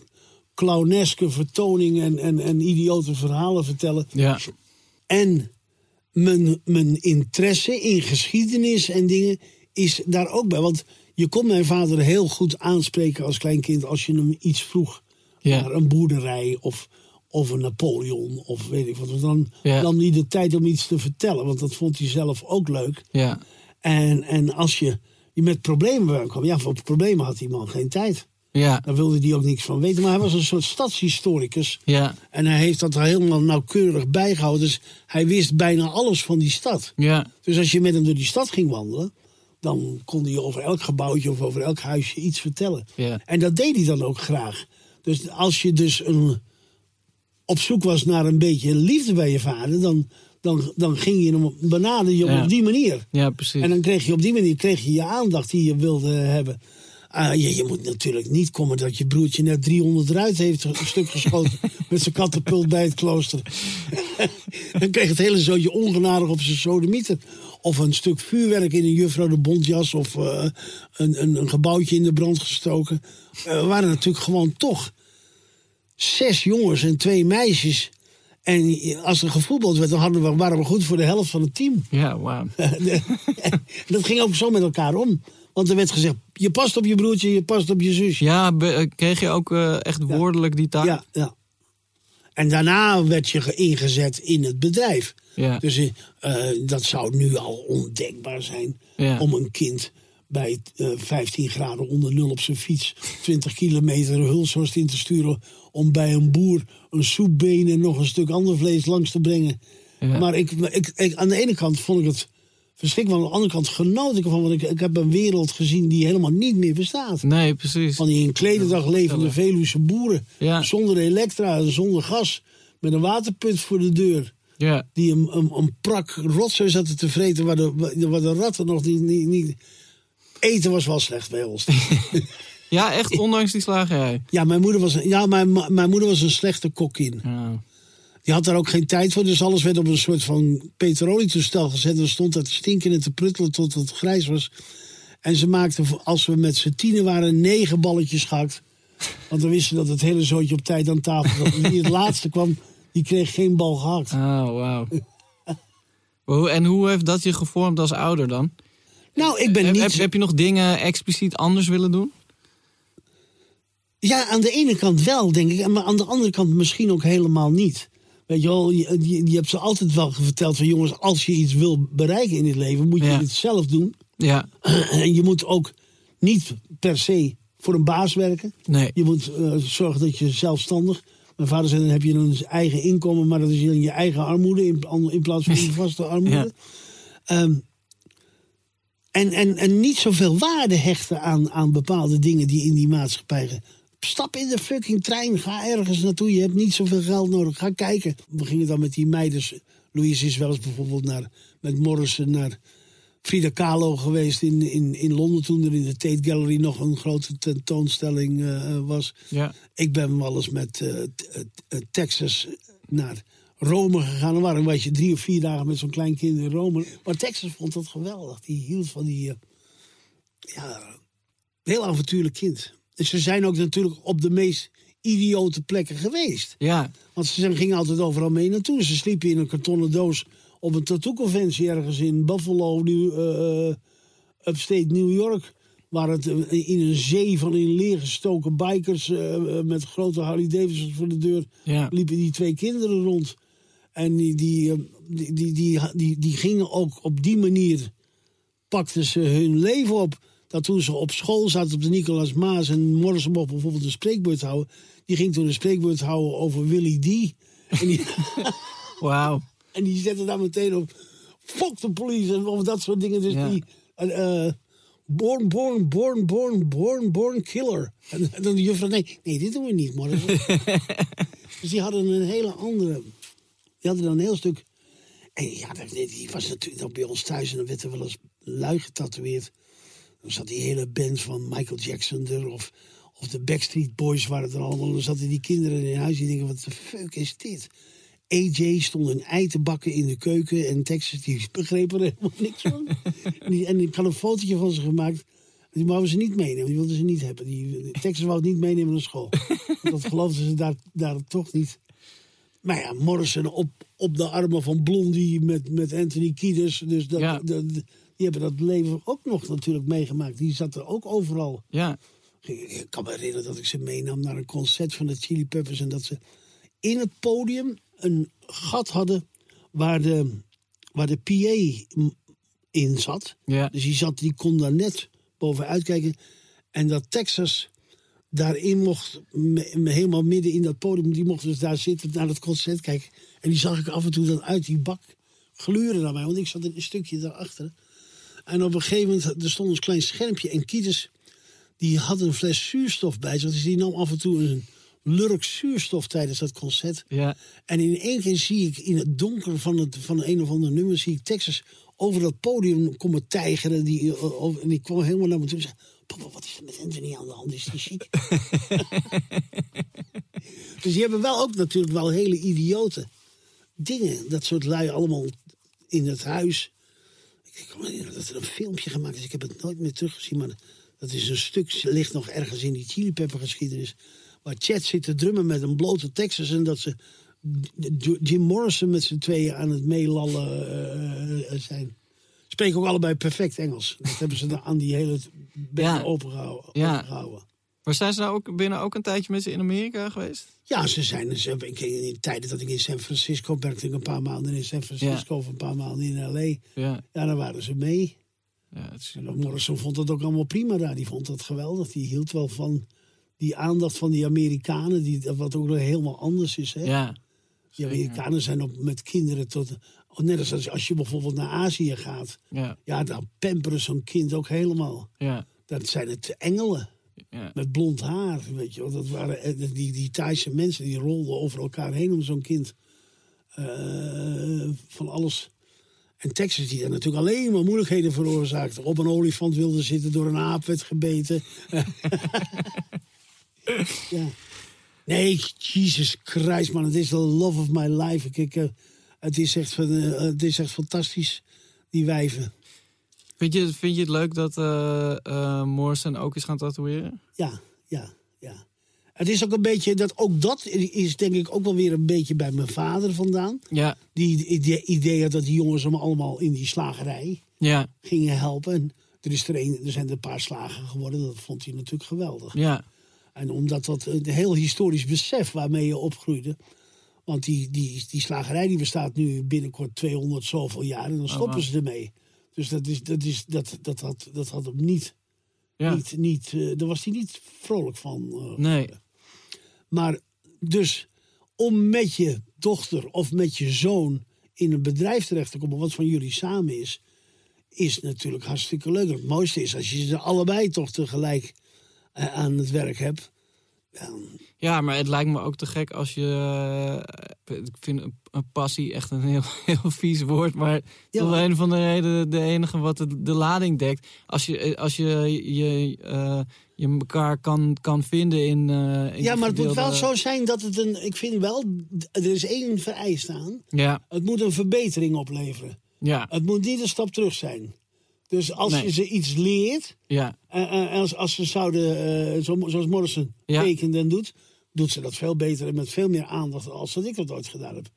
clowneske vertoning en, en, en idiote verhalen vertellen. Ja. En mijn, mijn interesse in geschiedenis en dingen is daar ook bij. Want je kon mijn vader heel goed aanspreken als klein kind als je hem iets vroeg. Ja. Naar een boerderij of, of een Napoleon of weet ik wat. Dan Ja. nam hij de tijd om iets te vertellen, want dat vond hij zelf ook leuk. Ja. En, en als je, je met problemen kwam, ja, voor problemen had die man geen tijd. Ja. Daar wilde hij ook niks van weten. Maar hij was een soort stadshistoricus. Ja. En hij heeft dat helemaal nauwkeurig bijgehouden. Dus hij wist bijna alles van die stad. Ja. Dus als je met hem door die stad ging wandelen... dan kon hij over elk gebouwtje of over elk huisje iets vertellen. Ja. En dat deed hij dan ook graag. Dus als je dus een, op zoek was naar een beetje liefde bij je vader... dan, dan, dan ging je hem benaderen je Ja. op die manier. Ja, precies. En dan kreeg je op die manier kreeg je, je aandacht die je wilde hebben. Ah, je, je moet natuurlijk niet komen dat je broertje net 300 eruit heeft een stuk geschoten met zijn katapult bij het klooster. dan kreeg het hele zootje ongenadig op zijn sodemieter. Of een stuk vuurwerk in een juffrouw de bontjas of eh, een, een, een gebouwtje in de brand gestoken. We waren natuurlijk gewoon toch zes jongens en twee meisjes. En als er gevoetbald werd, dan hadden we, waren we goed voor de helft van het team. Ja, wauw. dat ging ook zo met elkaar om. Want er werd gezegd, je past op je broertje, je past op je zusje. Ja, eh, kreeg je ook eh, echt woordelijk die taak? Ja, ja. En daarna werd je ge- ingezet in het bedrijf. Ja. Dus eh, dat zou nu al ondenkbaar zijn Ja. om een kind bij eh 15 graden onder nul op zijn fiets 20 kilometer Hulshorst in te sturen om bij een boer een soepbeen en nog een stuk ander vlees langs te brengen. Ja. Maar ik, ik, ik- aan de ene kant vond ik het verschrikkelijk, aan de andere kant genoot ik ervan, want ik, ik heb een wereld gezien die helemaal niet meer bestaat. Nee, precies. Van die in klededag levende Veluwse boeren. Ja. Zonder elektra zonder gas. Met een waterput voor de deur. Ja. Die een, een, een prak rotzooi zaten te vreten. Waar de, waar de ratten nog niet, niet, niet... Eten was wel slecht bij ons. ja, echt ondanks die slagerij. ja, mijn moeder was, ja mijn, mijn moeder was een slechte kokkin. Ja. Die had daar ook geen tijd voor. Dus alles werd op een soort van petrolietoestel gezet. En stond dat te stinken en te pruttelen tot het grijs was. En ze maakte, als we met z'n tienen waren, negen balletjes gehakt. Want we wisten dat het hele zootje op tijd aan tafel zat. En Wie het laatste kwam, die kreeg geen bal gehakt. Oh, wauw. En hoe heeft dat je gevormd als ouder dan? Nou, ik ben Heb, niet... heb, heb je nog dingen expliciet anders willen doen? Ja, aan de ene kant wel, denk ik. Maar aan de andere kant misschien ook helemaal niet. Weet je wel, je, je, je hebt ze altijd wel verteld van... jongens, als je iets wil bereiken in het leven... moet je Ja. het zelf doen. Ja. En je moet ook niet per se voor een baas werken. Nee. Je moet eh, zorgen dat je zelfstandig... Mijn vader zei, dan heb je een eigen inkomen... maar dat is dan je eigen armoede in, in plaats van je vaste armoede. Ja. Ehm, en, en, en niet zoveel waarde hechten aan, aan bepaalde dingen die in die maatschappij... Stap in de fucking trein, ga ergens naartoe. Je hebt niet zoveel geld nodig, ga kijken. We gingen dan met die meiden... Louise is wel eens bijvoorbeeld naar, met Morrison naar Frida Kahlo geweest in, in, in Londen... toen er in de Tate Gallery nog een grote tentoonstelling eh, was. Ja. Ik ben wel eens met eh, eh, eh, Texas naar Rome gegaan. Dan waren weet je, drie of vier dagen met zo'n klein kind in Rome. Maar Texas vond dat geweldig. Die hield van die... eh, ja, heel avontuurlijk kind. En ze zijn ook natuurlijk op de meest idiote plekken geweest. Ja. Want ze zijn- gingen altijd overal mee naartoe. Ze sliepen in een kartonnen doos op een tattoo-conventie ergens in Buffalo, New, eh, eh, upstate New York. Waar het in een zee van in leer gestoken bikers met grote Harley Davidsons voor de deur Ja. liepen die twee kinderen rond. En die, die, eh, die, die, die, die, die gingen ook op die manier, pakten ze hun leven op. Dat toen ze op school zaten op de Nicolaas Maas en Morrison mocht bijvoorbeeld een spreekbeurt houden. Die ging toen een spreekbeurt houden over Willy D. En die, Wauw. en die zette daar meteen op, fuck de police en of dat soort dingen. Dus Ja. die, eh, born, born, born, born, born, born killer. En, en dan de juffrouw, nee, nee, dit doen we niet, Morrison. dus die hadden een hele andere, die hadden dan een heel stuk... En ja, die was natuurlijk dan bij ons thuis en dan werd er wel eens lui getatoeëerd. Dan zat die hele band van Michael Jackson er of, of de Backstreet Boys waren er allemaal. Dan zaten die kinderen in huis die denken, wat de fuck is dit? AJ stond een ei te bakken in de keuken en Texas die begreep er helemaal niks van. en, die, en ik had een fotootje van ze gemaakt. Die wouden ze niet meenemen, die wilden ze niet hebben. Die, Texas wou het niet meenemen naar school. Want dat geloofden ze daar, daar toch niet. Maar ja, Morrison op, op de armen van Blondie met, met Anthony Kiedis. Dus dat, Ja. dat- die hebben dat leven ook nog natuurlijk meegemaakt. Die zat er ook overal. Ja. Ik kan me herinneren dat ik ze meenam naar een concert van de Chili Peppers. En dat ze in het podium een gat hadden waar de, waar de PA in zat. Ja. Dus die, zat, die kon daar net bovenuit kijken. En dat Texas daarin mocht, me- me- helemaal midden in dat podium, die mocht dus daar zitten naar het concert kijken. En die zag ik af en toe dan uit die bak gluren naar mij, want ik zat in een stukje daarachter. En op een gegeven moment, er stond een klein schermpje en Kietes, die had een fles zuurstof bij zich. Dus die nam af en toe een lurk zuurstof tijdens dat concert. Ja. En in één keer zie ik in het donker van, het, van een of ander nummer... zie ik Texas over dat podium komen tijgeren. Die, eh, en die kwam helemaal naar me toe en zei... Wat is er met Anthony aan de hand? Is die ziek? dus die hebben wel ook natuurlijk wel hele idiote dingen. Dat soort lui allemaal in het huis. Ik herinneren dat er een filmpje gemaakt is. Ik heb het nooit meer teruggezien. Maar dat is een stuk, ligt nog ergens in die Chili Pepper geschiedenis. Waar Chad zit te drummen met een blote Texas. En dat ze Jim Morrison met z'n tweeën aan het meelallen eh, eh, zijn. Spreken ook allebei perfect Engels. Dat hebben ze dan aan die hele Ja. opengehouden. Ja. Maar zijn ze nou ook binnen ook een tijdje met ze in Amerika geweest? Ja, ze zijn. Ze hebben, ik, in de tijden dat ik in San Francisco werkte, ik een paar maanden in San Francisco of een paar maanden in L.A. Ja. Ja, daar waren ze mee. ja het is, En Morrison vond dat ook allemaal prima daar. Die vond dat geweldig. Die hield wel van die aandacht van die Amerikanen, die, wat ook nog helemaal anders is. Hè? ja. die Amerikanen zijn op, met kinderen tot. Oh, Net als als- als je bijvoorbeeld naar Azië gaat. Ja. Ja, dan pamperen zo'n kind ook helemaal. Ja. Dat zijn het engelen. Ja. Met blond haar, weet je wel. Dat waren eh, die, die Thaise mensen die rolden over elkaar heen om zo'n kind. eh, van alles. En Texas die daar natuurlijk alleen maar moeilijkheden veroorzaakte. Op een olifant wilde zitten, door een aap werd gebeten. ja. Nee, Jesus Christ, man. Het is the love of my life. Ik, ik, eh, het, is echt, van, eh, het is echt fantastisch, die wijven. Vind, je, vind je het leuk dat eh eh, Morrison ook is gaan tatoeëren? Ja, ja, ja. Het is ook een beetje, dat, ook dat is denk ik ook wel weer een beetje bij mijn vader vandaan. Ja. Die idee, idee had dat die jongens hem allemaal in die slagerij Ja. gingen helpen. En er, is er, een, er zijn er een paar slagen geworden, dat vond hij natuurlijk geweldig. Ja. En omdat dat een heel historisch besef waarmee je opgroeide. Want die, die, die slagerij die bestaat nu binnenkort 200 zoveel jaar en dan stoppen wauw. ze ermee. Dus dat, is, dat, is, dat, dat, had, dat had hem niet, Ja. niet, niet eh, daar was hij niet vrolijk van. eh, Nee. maar dus om met je dochter of met je zoon in een bedrijf terecht te komen, wat van jullie samen is, is natuurlijk hartstikke leuk. Het mooiste is als je ze allebei toch tegelijk eh, aan het werk hebt. Dan- Ja, maar het lijkt me ook te gek als je. eh, ik vind een, passie echt een heel, heel vies woord. Maar Ja. toch een van de redenen de enige wat de, de lading dekt. Als je, eh, als je, je, eh, je elkaar kan, kan vinden in. eh, in ja, maar het moet wel zo zijn dat het een. Ik vind wel, er is één vereist aan. Ja, Het moet een verbetering opleveren. ja, Het moet niet een stap terug zijn. Dus als Nee. je ze iets leert, ja, En, en als, als ze zouden, eh, zo, zoals Morrison Ja. tekent en doet, doet ze dat veel beter en met veel meer aandacht als dat ik dat ooit gedaan heb.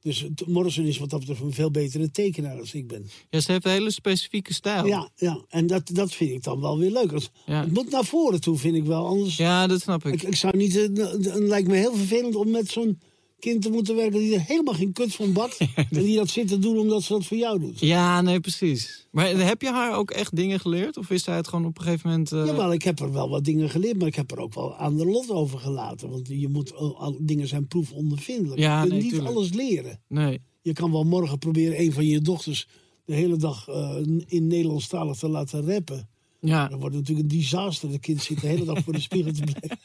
Dus Morrison is wat dat betreft een veel betere tekenaar als ik ben. Ja, ze heeft een hele specifieke stijl. Ja, ja. en dat, dat vind ik dan wel weer leuk. Ja. Het moet naar voren toe, vind ik wel. Anders, Ja, dat snap ik. ik, ik zou niet, het lijkt me heel vervelend om met zo'n kind te moeten werken die er helemaal geen kut van bakt. en die dat zit te doen omdat ze dat voor jou doet. Ja, nee, precies. Maar heb je haar ook echt dingen geleerd? Of is zij het gewoon op een gegeven moment... eh, Jawel, ik heb er wel wat dingen geleerd, maar ik heb er ook wel aan de lot over gelaten. Want je moet, al- dingen zijn proefondervindelijk. Ja, je kunt nee, niet tuurlijk. alles leren. Nee. Je kan wel morgen proberen een van je dochters de hele dag eh, in Nederlandstalig te laten rappen. Ja. Dat wordt natuurlijk een disaster. De kind zit de hele dag voor de spiegel te blijven.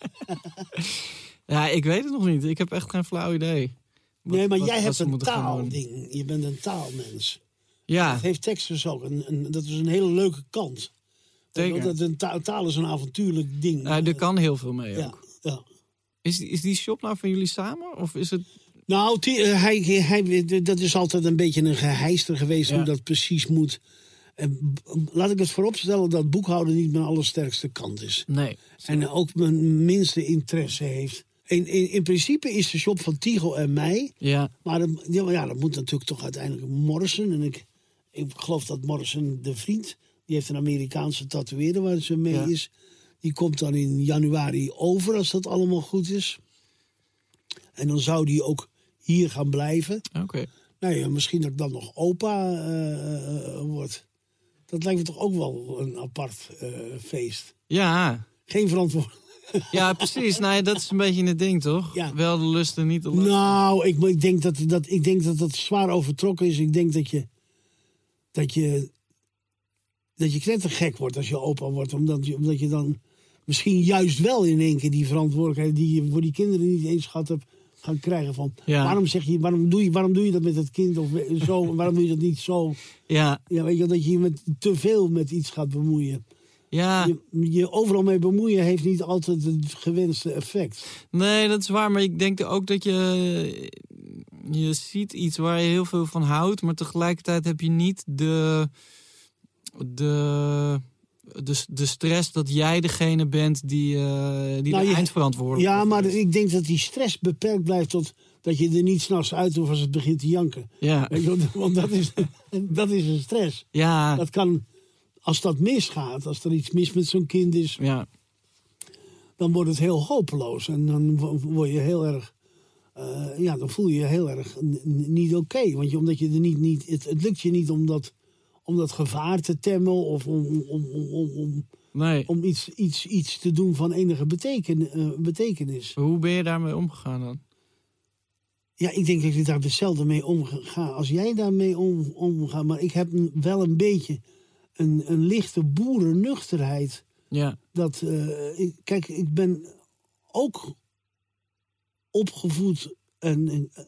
Ja, ik weet het nog niet. Ik heb echt geen flauw idee. Wat- Nee, maar wat- jij wat hebt een taalding. Je bent een taalmens. Ja, Dat heeft Texas ook. Een, een- dat is een hele leuke kant. Zeker. Dat een ta- taal is een avontuurlijk ding. ja, er kan heel veel mee ja, ook. ja. Is, die- is die shop nou van jullie samen? Of is het... Nou, die, eh, hij, hij, dat is altijd een beetje een geheister geweest Ja. hoe dat precies moet. En laat ik het vooropstellen dat boekhouden niet mijn allersterkste kant is. Nee. En ook mijn minste interesse heeft. In, in, in principe is de shop van Tigo en mij. Ja, Maar dat, ja, dat moet natuurlijk toch uiteindelijk Morrison. En ik, ik geloof dat Morrison, de vriend, die heeft een Amerikaanse tatoeëerder waar ze mee Ja. is. Die komt dan in januari over als dat allemaal goed is. En dan zou die ook hier gaan blijven. oké. Nou ja, misschien dat ik dan nog opa eh, eh, word. Dat lijkt me toch ook wel een apart eh, feest. Ja, Geen verantwoording. ja, precies. Nee, dat is een beetje het ding, toch? Ja. Wel de lusten, niet de. Nou, ik, ik, denk dat, dat, ik denk dat dat zwaar overtrokken is. Ik denk dat je. dat je. dat je knettergek wordt als je opa wordt. Omdat je, omdat je dan misschien juist wel in één keer die verantwoordelijkheid. die je voor die kinderen niet eens gehad hebt. gaan krijgen. Van Ja. waarom, zeg je, waarom, doe je, waarom doe je dat met het kind? Of zo? waarom doe je dat niet zo? Ja, Ja, weet je, dat je je met te veel met iets gaat bemoeien. Ja. Je, je overal mee bemoeien heeft niet altijd het gewenste effect. Nee, dat is waar. Maar ik denk ook dat je... Je ziet iets waar je heel veel van houdt. Maar tegelijkertijd heb je niet de... De... De, de stress dat jij degene bent die, eh die Nou, de je- eindverantwoordelijk Ja, maar is. ik denk dat die stress beperkt blijft tot dat je er niet s'nachts uit hoeft als het begint te janken. Ja, Want dat is, dat is een stress. ja, Dat kan, als dat misgaat, als er iets mis met zo'n kind is, ja, dan wordt het heel hopeloos. En dan wo- word je heel erg, eh, ja, dan voel je je heel erg niet oké. Want je, omdat je er niet, niet het, het lukt je niet om dat, om dat gevaar te temmen of om, om, om, om, om, nee. om iets, iets, iets te doen van enige beteken, eh, betekenis. Hoe ben je daarmee omgegaan dan? Ja, ik denk dat ik daar hetzelfde mee omga als jij daarmee om, omgaat. Maar ik heb wel een beetje een, een lichte boerennuchterheid. Ja, Dat, eh, ik, kijk, ik ben ook opgevoed en, en, eh,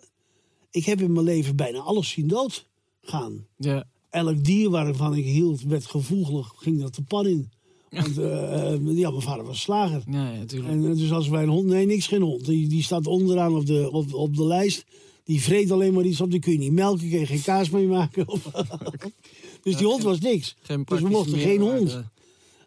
ik heb in mijn leven bijna alles zien doodgaan. ja, Elk dier waarvan ik hield werd gevoelig, ging dat de pan in. Want eh, ja, mijn vader was slager. ja, ja natuurlijk. En dus als wij een hond, nee, niks geen hond. Die, die staat onderaan op de, op, op de lijst. Die vreet alleen maar iets op. Die kun je niet melken, kun je geen kaas mee maken. dus die hond was niks. Geen dus we mochten geen hond.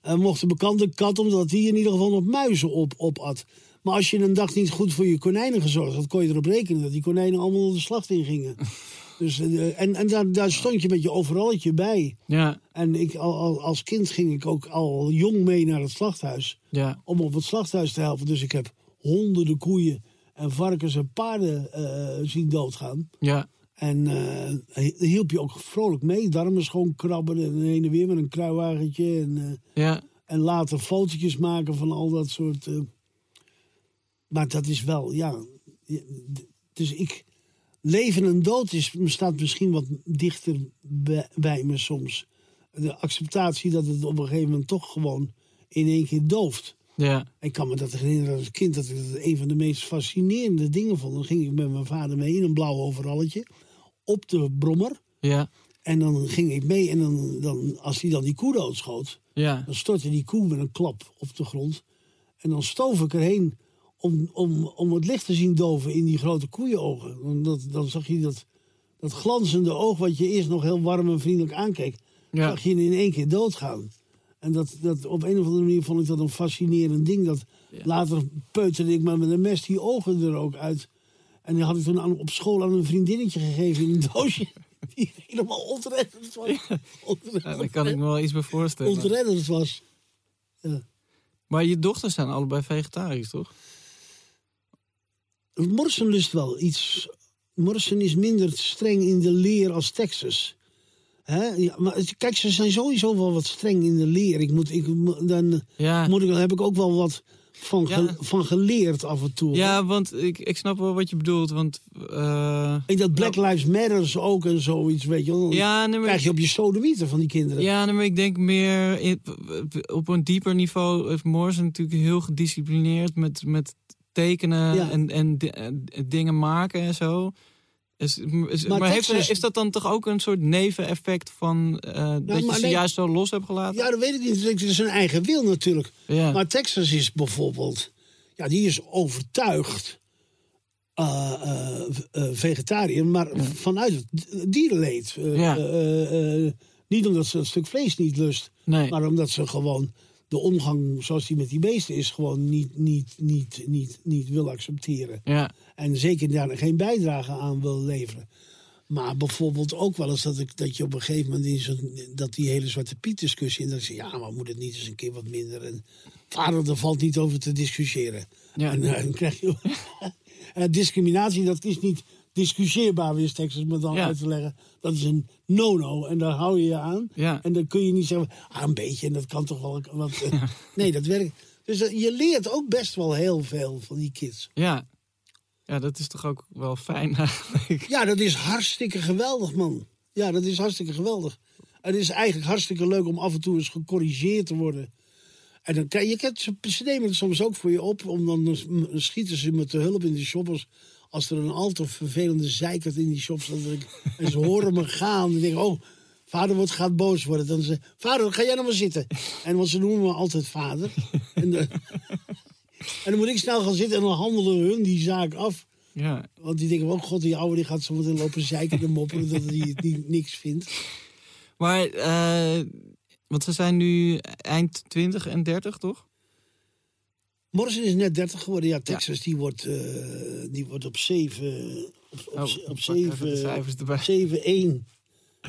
En mochten bekante kat, omdat die in ieder geval nog muizen op, opat. Maar als je een dag niet goed voor je konijnen gezorgd had, kon je erop rekenen dat die konijnen allemaal de slacht in gingen. dus, eh, en en daar, daar stond je met je overalletje bij. Ja, En ik, al, al- als kind ging ik ook al jong mee naar het slachthuis ja, om op het slachthuis te helpen. Dus ik heb honderden koeien en varkens en paarden eh, zien doodgaan. ja, En eh hielp je ook vrolijk mee. Darmen schoon krabben en heen en weer met een kruiwagentje. En, eh, ja, en later fotootjes maken van al dat soort... eh. Maar dat is wel, ja... Dus ik... Leven en dood is, staat misschien wat dichter bij, bij me soms. De acceptatie dat het op een gegeven moment toch gewoon in één keer dooft. ja, Ik kan me dat herinneren als kind, dat ik dat een van de meest fascinerende dingen vond. Dan ging ik met mijn vader mee in een blauw overalletje op de brommer. ja, En dan ging ik mee en dan, dan, als hij dan die koe doodschoot, ja, dan stortte die koe met een klap op de grond. En dan stoof ik erheen om, om, om het licht te zien doven in die grote koeienogen. Dan, dat, dan zag je dat, dat glanzende oog wat je eerst nog heel warm en vriendelijk aankeek. Ja. Zag je in één keer doodgaan. En dat, dat, op een of andere manier vond ik dat een fascinerend ding. Dat Later peuterde ik maar met een mes die ogen er ook uit. En die had ik toen aan, op school aan een vriendinnetje gegeven in een doosje. Die helemaal ontredderd was. Ontredderd, Ja, daar kan ik me wel iets bij voorstellen. ontredderd was. Maar je dochters zijn allebei vegetarisch, toch? Morrison lust wel iets. Morrison is minder streng in de leer als Texas. Hè? Ja, maar kijk, ze zijn sowieso wel wat streng in de leer. Ik moet, ik, dan Ja, moet ik, heb ik ook wel wat van, ge- van geleerd af en toe. ja want ik, ik snap wel wat je bedoelt. Want eh, En dat Black Lives Matters ook en zoiets, weet je wel. Ja, nee, krijg je op je sodomieten van die kinderen. ja, nee, maar ik denk meer in- op een dieper niveau. Heeft Morrison natuurlijk heel gedisciplineerd met, met tekenen Ja. en, en dingen maken en zo. Is, is- Maar maar heeft, Texas- is dat dan toch ook een soort neveneffect van eh, dat je ze juist zo los hebt gelaten? Ja, dat weet ik niet. Het is een eigen wil natuurlijk. Ja. Maar Texas is bijvoorbeeld, ja, die is overtuigd eh, vegetariër, maar vanuit het dierenleed. Ja. niet omdat ze een stuk vlees niet lust, nee. maar omdat ze gewoon de omgang zoals die met die beesten is, gewoon niet, niet, niet, niet, niet wil accepteren. ja. En zeker daar geen bijdrage aan wil leveren. Maar bijvoorbeeld ook wel eens dat, ik, dat je op een gegeven moment in dat die hele Zwarte Piet discussie. En dat ik zeg, ja, maar moet het niet eens een keer wat minder? En vader, er valt niet over te discussiëren. Ja. En eh, dan krijg je. Eh, discriminatie, dat is niet discussieerbaar, wist Texas me dan Ja. uit te leggen. Dat is een no-no en daar hou je je aan. Ja. En dan kun je niet zeggen, ah, een beetje en dat kan toch wel. Want, eh, Nee, dat werkt. Dus eh, je leert ook best wel heel veel van die kids. Ja. ja, dat is toch ook wel fijn eigenlijk. Ja, dat is hartstikke geweldig, man. Ja, dat is hartstikke geweldig. Het is eigenlijk hartstikke leuk om af en toe eens gecorrigeerd te worden. En dan krijg je, ze nemen het soms ook voor je op, om dan dan schieten ze me te hulp in de shoppers. Als er een al te vervelende zeikert in die shop staat. dat ik- En ze horen me gaan. En denken, oh, vader wordt, gaat boos worden. Dan ze, vader, ga jij nou maar zitten. En want ze noemen me altijd vader. En, de- en dan moet ik snel gaan zitten en dan handelen hun die zaak af. Ja, Want die denken, oh god, die oude die gaat zo meteen lopen zeiken en mopperen dat hij het niet, niks vindt. maar, eh, want ze zijn nu eind 20 en 30, toch? Morrison is net 30 geworden. Ja, Texas die wordt, eh, die wordt op 7... Op, op, Oh, op pak even de 7... cijfers erbij. 7-1.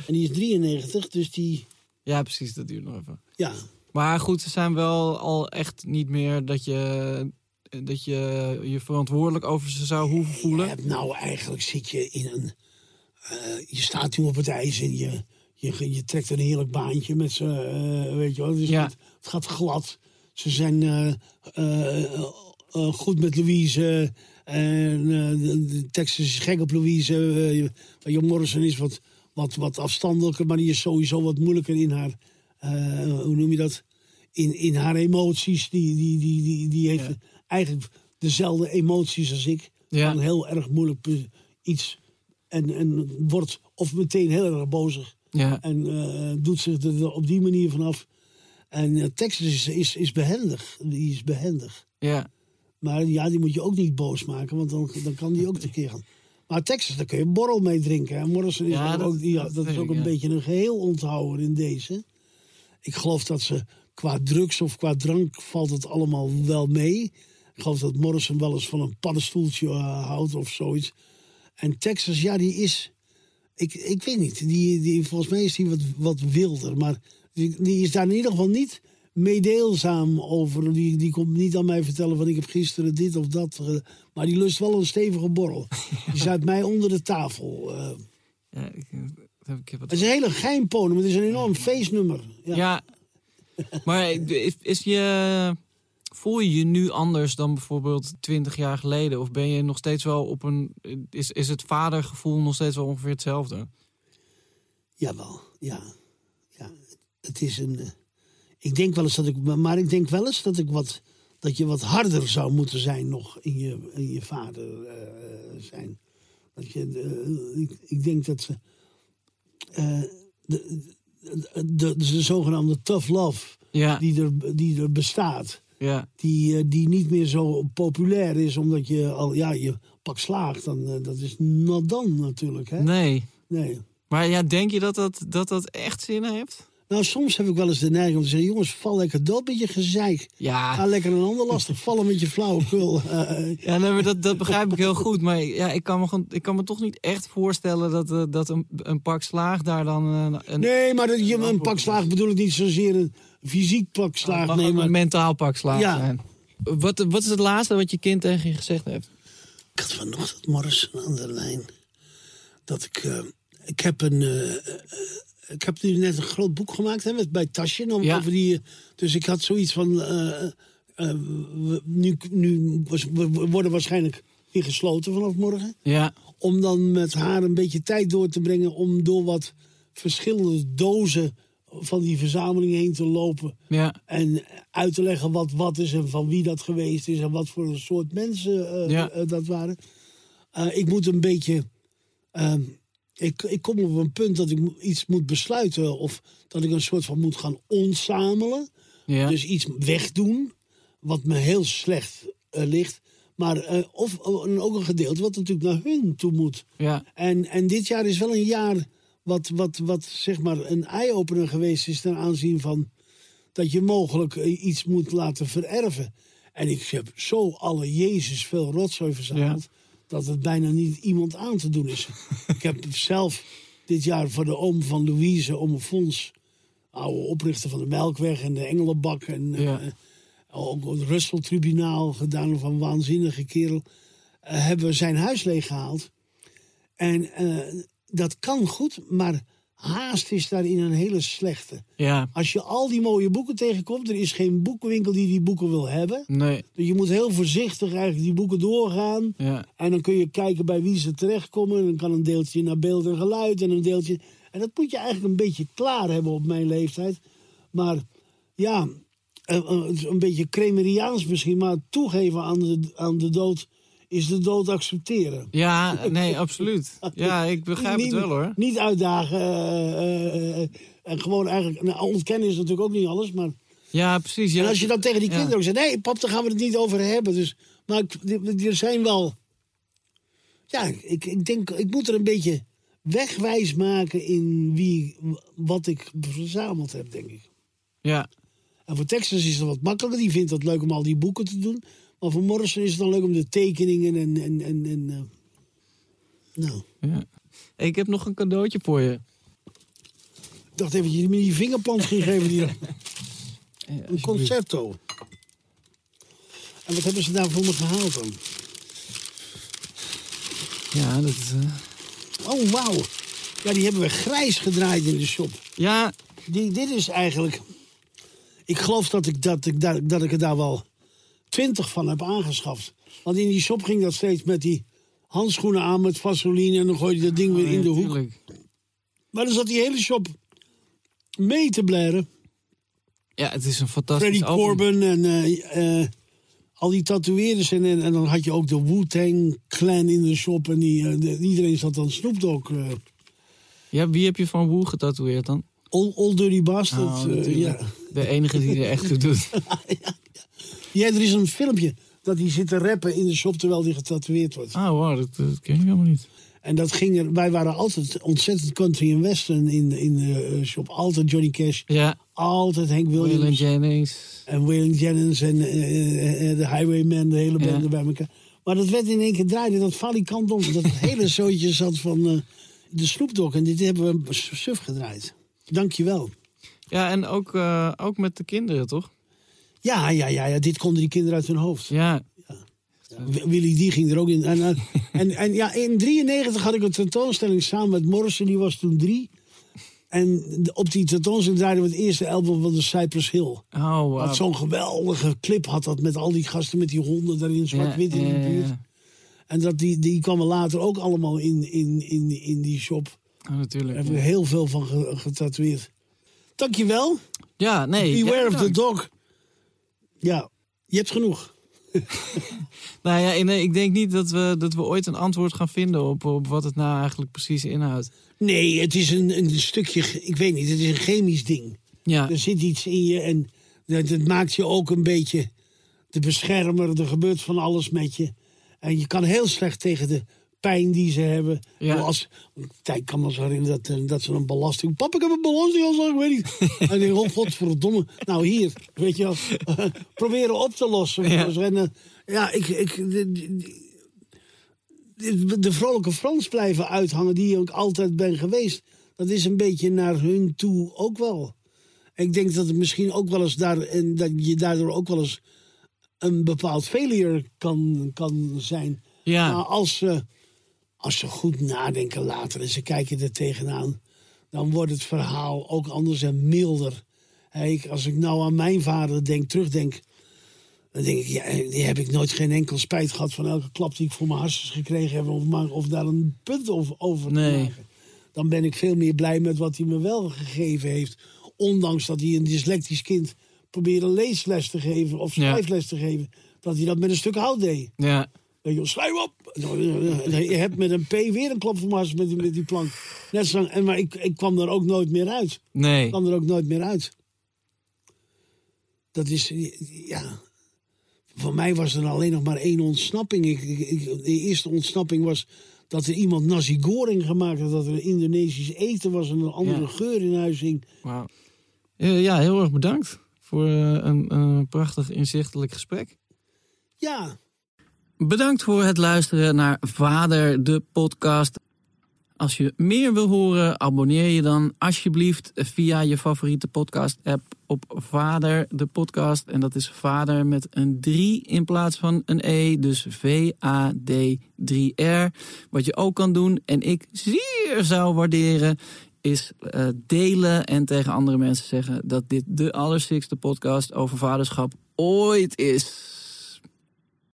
En die is 93, dus die... Ja, precies, dat duurt nog even. Ja, Maar goed, ze zijn wel al echt niet meer dat je dat je je verantwoordelijk over ze zou hoeven je voelen. hebt nou eigenlijk zit je in een... eh, je staat nu op het ijs en je, je, je trekt een heerlijk baantje met ze, eh, weet je wel. Dus Ja. het, het gaat glad. Ze zijn eh, eh, eh, goed met Louise. En de, de Texas is gek op Louise. Jan Morrison is wat, wat, wat afstandelijker, maar die is sowieso wat moeilijker in haar... hoe noem je dat? In, in haar emoties. Die, die, die, die, die heeft Ja. eigenlijk dezelfde emoties als ik. Ja. Kan heel erg moeilijk iets... En, en wordt of meteen heel erg bozig. Ja, En doet zich er op die manier vanaf. En eh, Texas is, is, is behendig. Die is behendig. ja, Maar ja, die moet je ook niet boos maken, want dan, dan kan die ook tekeer gaan. Maar Texas, daar kun je borrel mee drinken. En Morrison is, Ja, dat- ook, die, dat dat is ook een ja. beetje een geheel onthouwer in deze. Ik geloof dat ze qua drugs of qua drank valt het allemaal wel mee. Ik geloof dat Morrison wel eens van een paddenstoeltje eh, houdt of zoiets. En Texas, ja, die is... Ik, ik weet niet, die, die, volgens mij is die wat, wat wilder. Maar die, die is daar in ieder geval niet meedeelzaam over. Die, die komt niet aan mij vertellen van ik heb gisteren dit of dat. Maar die lust wel een stevige borrel. Die zuipt mij onder de tafel. eh. ja ik, ik heb het het. is een hele geheimponem, het is een enorm feestnummer. Ja. Ja, maar is, is je, voel je je nu anders dan bijvoorbeeld 20 jaar geleden? Of ben je nog steeds wel op een. Is, is het vadergevoel nog steeds wel ongeveer hetzelfde? Jawel, ja. Het is een. eh, ik denk wel eens dat ik. Maar ik denk wel eens dat ik wat. Dat je wat harder zou moeten zijn nog in je, in je vader eh, zijn. Dat je, eh, ik, ik denk dat ze. eh, de, de, de, de zogenaamde tough love Ja, die er, die er bestaat. ja, Die, eh, die niet meer zo populair is omdat je al. Ja, je pak slaagt. Dan, eh, dat is not dan natuurlijk. Hè? nee. Nee. Maar ja, denk je dat dat, dat, dat echt zin heeft? Nou, soms heb ik wel eens de neiging om te zeggen... jongens, val lekker dood met je gezeik. Ja. Ga lekker een ander lastig vallen met je flauwekul. Eh, Ja, nee, maar dat, dat begrijp ik heel goed. Maar ja, ik, kan me gewoon, ik kan me toch niet echt voorstellen dat, eh, dat een, een pak slaag daar dan... eh, een, nee, maar dat je, een pak slaag bedoel ik niet zozeer een fysiek pak slaag. mag Nee, ook maar een mentaal pak slaag Ja. zijn. Wat, wat is het laatste wat je kind tegen je gezegd heeft? Ik had vanochtend Morrison aan de lijn. Dat ik. ik heb een. Ik heb nu net een groot boek gemaakt hè, met, bij. Om, Ja. over die, eh, dus ik had zoiets van. eh, eh, we- nu nu was- we worden waarschijnlijk weer gesloten vanaf morgen. Ja, Om dan met haar een beetje tijd door te brengen. Om door wat verschillende dozen van die verzameling heen te lopen. ja, En uit te leggen wat wat is en van wie dat geweest is en wat voor een soort mensen Ja. dat waren. Ik moet een beetje. ehm, ik, ik kom op een punt dat ik iets moet besluiten of dat ik een soort van moet gaan ontzamelen. ja. Dus iets wegdoen wat me heel slecht eh, ligt. Maar eh, of en ook een gedeelte wat natuurlijk naar hun toe moet. ja. En, en dit jaar is wel een jaar wat, wat, wat zeg maar een eye-opener geweest is ten aanzien van dat je mogelijk eh, iets moet laten vererven. En ik heb zo alle Jezus veel rotzooi verzameld dat het bijna niet iemand aan te doen is. ik heb zelf dit jaar voor de oom van Louise, oom Fons, oude oprichter van de Melkweg en de Engelenbak en eh, ook het Russell-tribunaal gedaan van waanzinnige kerel, eh, hebben we zijn huis leeggehaald. En eh, dat kan goed, maar haast is daarin een hele slechte. ja. Als je al die mooie boeken tegenkomt, er is geen boekenwinkel die die boeken wil hebben. Nee, Dus je moet heel voorzichtig eigenlijk die boeken doorgaan. ja. En dan kun je kijken bij wie ze terechtkomen. En dan kan een deeltje naar beeld en geluid en een deeltje... En dat moet je eigenlijk een beetje klaar hebben op mijn leeftijd. Maar ja, een beetje kremeriaans misschien... maar toegeven aan de, aan de dood is de dood accepteren. Ja, nee, absoluut. Ja, ik begrijp niet, het wel hoor. Niet uitdagen. eh, eh, eh, en gewoon eigenlijk... Nou, ontkennen is natuurlijk ook niet alles, maar... Ja, precies. Ja. En als je dan tegen die Ja. kinderen ook zegt... nee, pap, daar gaan we het niet over hebben. Dus, maar er zijn wel... Ja, ik, ik denk, ik moet er een beetje wegwijs maken in wie, wat ik verzameld heb, denk ik. Ja, En voor Texas is het wat makkelijker. Die vindt het leuk om al die boeken te doen. Maar voor Morrison is het dan leuk om de tekeningen en... en, en, en eh, nou, ja. Ik heb nog een cadeautje voor je. ik dacht even dat je me die vingerplant ging geven. Die, Ja, een concerto. En wat hebben ze daar voor me gehaald dan? Ja, dat is... eh, Oh, wauw. Ja, die hebben we grijs gedraaid in de shop. Ja, Die, dit is eigenlijk... Ik geloof dat ik, dat, ik, daar- dat ik er daar wel twintig van heb aangeschaft. Want in die shop ging dat steeds met die handschoenen aan met vaseline... en dan gooi je dat ding weer in de hoek. tuurlijk. Maar dan zat die hele shop mee te blaren. Ja, het is een fantastisch Freddie album. Corbin en eh, eh, al die tatoeëerders. En, en, en dan had je ook de Wu-Tang Clan in de shop. En die, eh, de- iedereen zat dan Snoop Dogg... Ja, wie heb je van Woe getatoeëerd dan? Old, Old Dirty Bastard. Oh, ja. De enige die er echt toe doet. ja, er is een filmpje dat hij zit te rappen in de shop terwijl hij getatoeëerd wordt. Ah, wow, dat, dat ken ik helemaal niet. En dat ging er, wij waren altijd ontzettend country en western in, in de eh, shop. Altijd Johnny Cash, Ja, altijd Hank Waylon Williams Jennings. en Waylon Jennings en eh, eh, de Highwayman, de hele band Ja. bij elkaar. Maar dat werd in één keer draaide, dat valikant om. Dat hele zootje zat van eh, de Snoop Dogg. En dit hebben we suf gedraaid. Dankjewel. Ja, en ook, eh, ook met de kinderen, toch? Ja, ja, ja, ja, dit konden die kinderen uit hun hoofd. Ja, W- Willy die ging er ook in. En, en, en, en ja, in 93 had ik een tentoonstelling samen met Morrison, die was toen drie. En op die tentoonstelling draaiden we het eerste album van de Cypress Hill. oh, wow. Wat zo'n geweldige clip had dat met al die gasten met die honden daarin, zwart-wit in de buurt. En dat die, die kwamen later ook allemaal in, in, in, in die shop. Oh, natuurlijk. Daar hebben we heel veel van ge- getatoeëerd. Dankjewel. Ja, nee. Beware ja, of the dog. Ja, je hebt genoeg. Nou ja, nee, ik denk niet dat we, dat we ooit een antwoord gaan vinden op, op wat het nou eigenlijk precies inhoudt. Nee, het is een, een stukje, ik weet niet, het is een chemisch ding. Ja, Er zit iets in je en dat, dat maakt je ook een beetje de beschermer. Er gebeurt van alles met je. En je kan heel slecht tegen de pijn die ze hebben. Ja. Als, ik kan me zo herinneren dat, eh, dat ze een belasting... Pap, ik heb een belasting al ik weet niet. en ik denk, oh godverdomme. Nou hier, weet je wel. proberen op te lossen. Ja. En, eh, ja, ik... ik de, de- de, de vrolijke Frans blijven uithangen die ik altijd ben geweest. Dat is een beetje naar hun toe ook wel. Ik denk dat het misschien ook wel eens daar... En dat je daardoor ook wel eens een bepaald failure kan, kan zijn. Ja. Maar als ze, als ze goed nadenken later en ze kijken er tegenaan, dan wordt het verhaal ook anders en milder. Als ik nou aan mijn vader denk, terugdenk, dan denk ik, ja, die heb ik nooit geen enkel spijt gehad van elke klap die ik voor mijn hartjes gekregen heb, of, maar, of daar een punt over, Nee. te maken. Dan ben ik veel meer blij met wat hij me wel gegeven heeft. Ondanks dat hij een dyslectisch kind probeerde leesles te geven of Ja. schrijfles te geven. Dat hij dat met een stuk hout deed. Ja. Weet je op! Je hebt met een P weer een klap van mars met die, met die plank. Net zo, en, maar ik, ik kwam er ook nooit meer uit. Ik Nee. kwam er ook nooit meer uit. Dat is, ja... Voor mij was er alleen nog maar één ontsnapping. Ik, ik, ik- de eerste ontsnapping was dat er iemand nasi goreng gemaakt had. Dat er Indonesisch eten was en een andere Ja. geur in huis hing. Wauw. Eh, ja, heel erg bedankt voor eh, een, een prachtig inzichtelijk gesprek. Ja, Bedankt voor het luisteren naar Vader de podcast. Als je meer wil horen, abonneer je dan alsjeblieft via je favoriete podcast app op Vader de podcast. En dat is Vader met een 3 in plaats van een E, dus V-A-D-3-R. Wat je ook kan doen, en ik zeer zou waarderen, is eh, delen en tegen andere mensen zeggen dat dit de allerstikste podcast over vaderschap ooit is.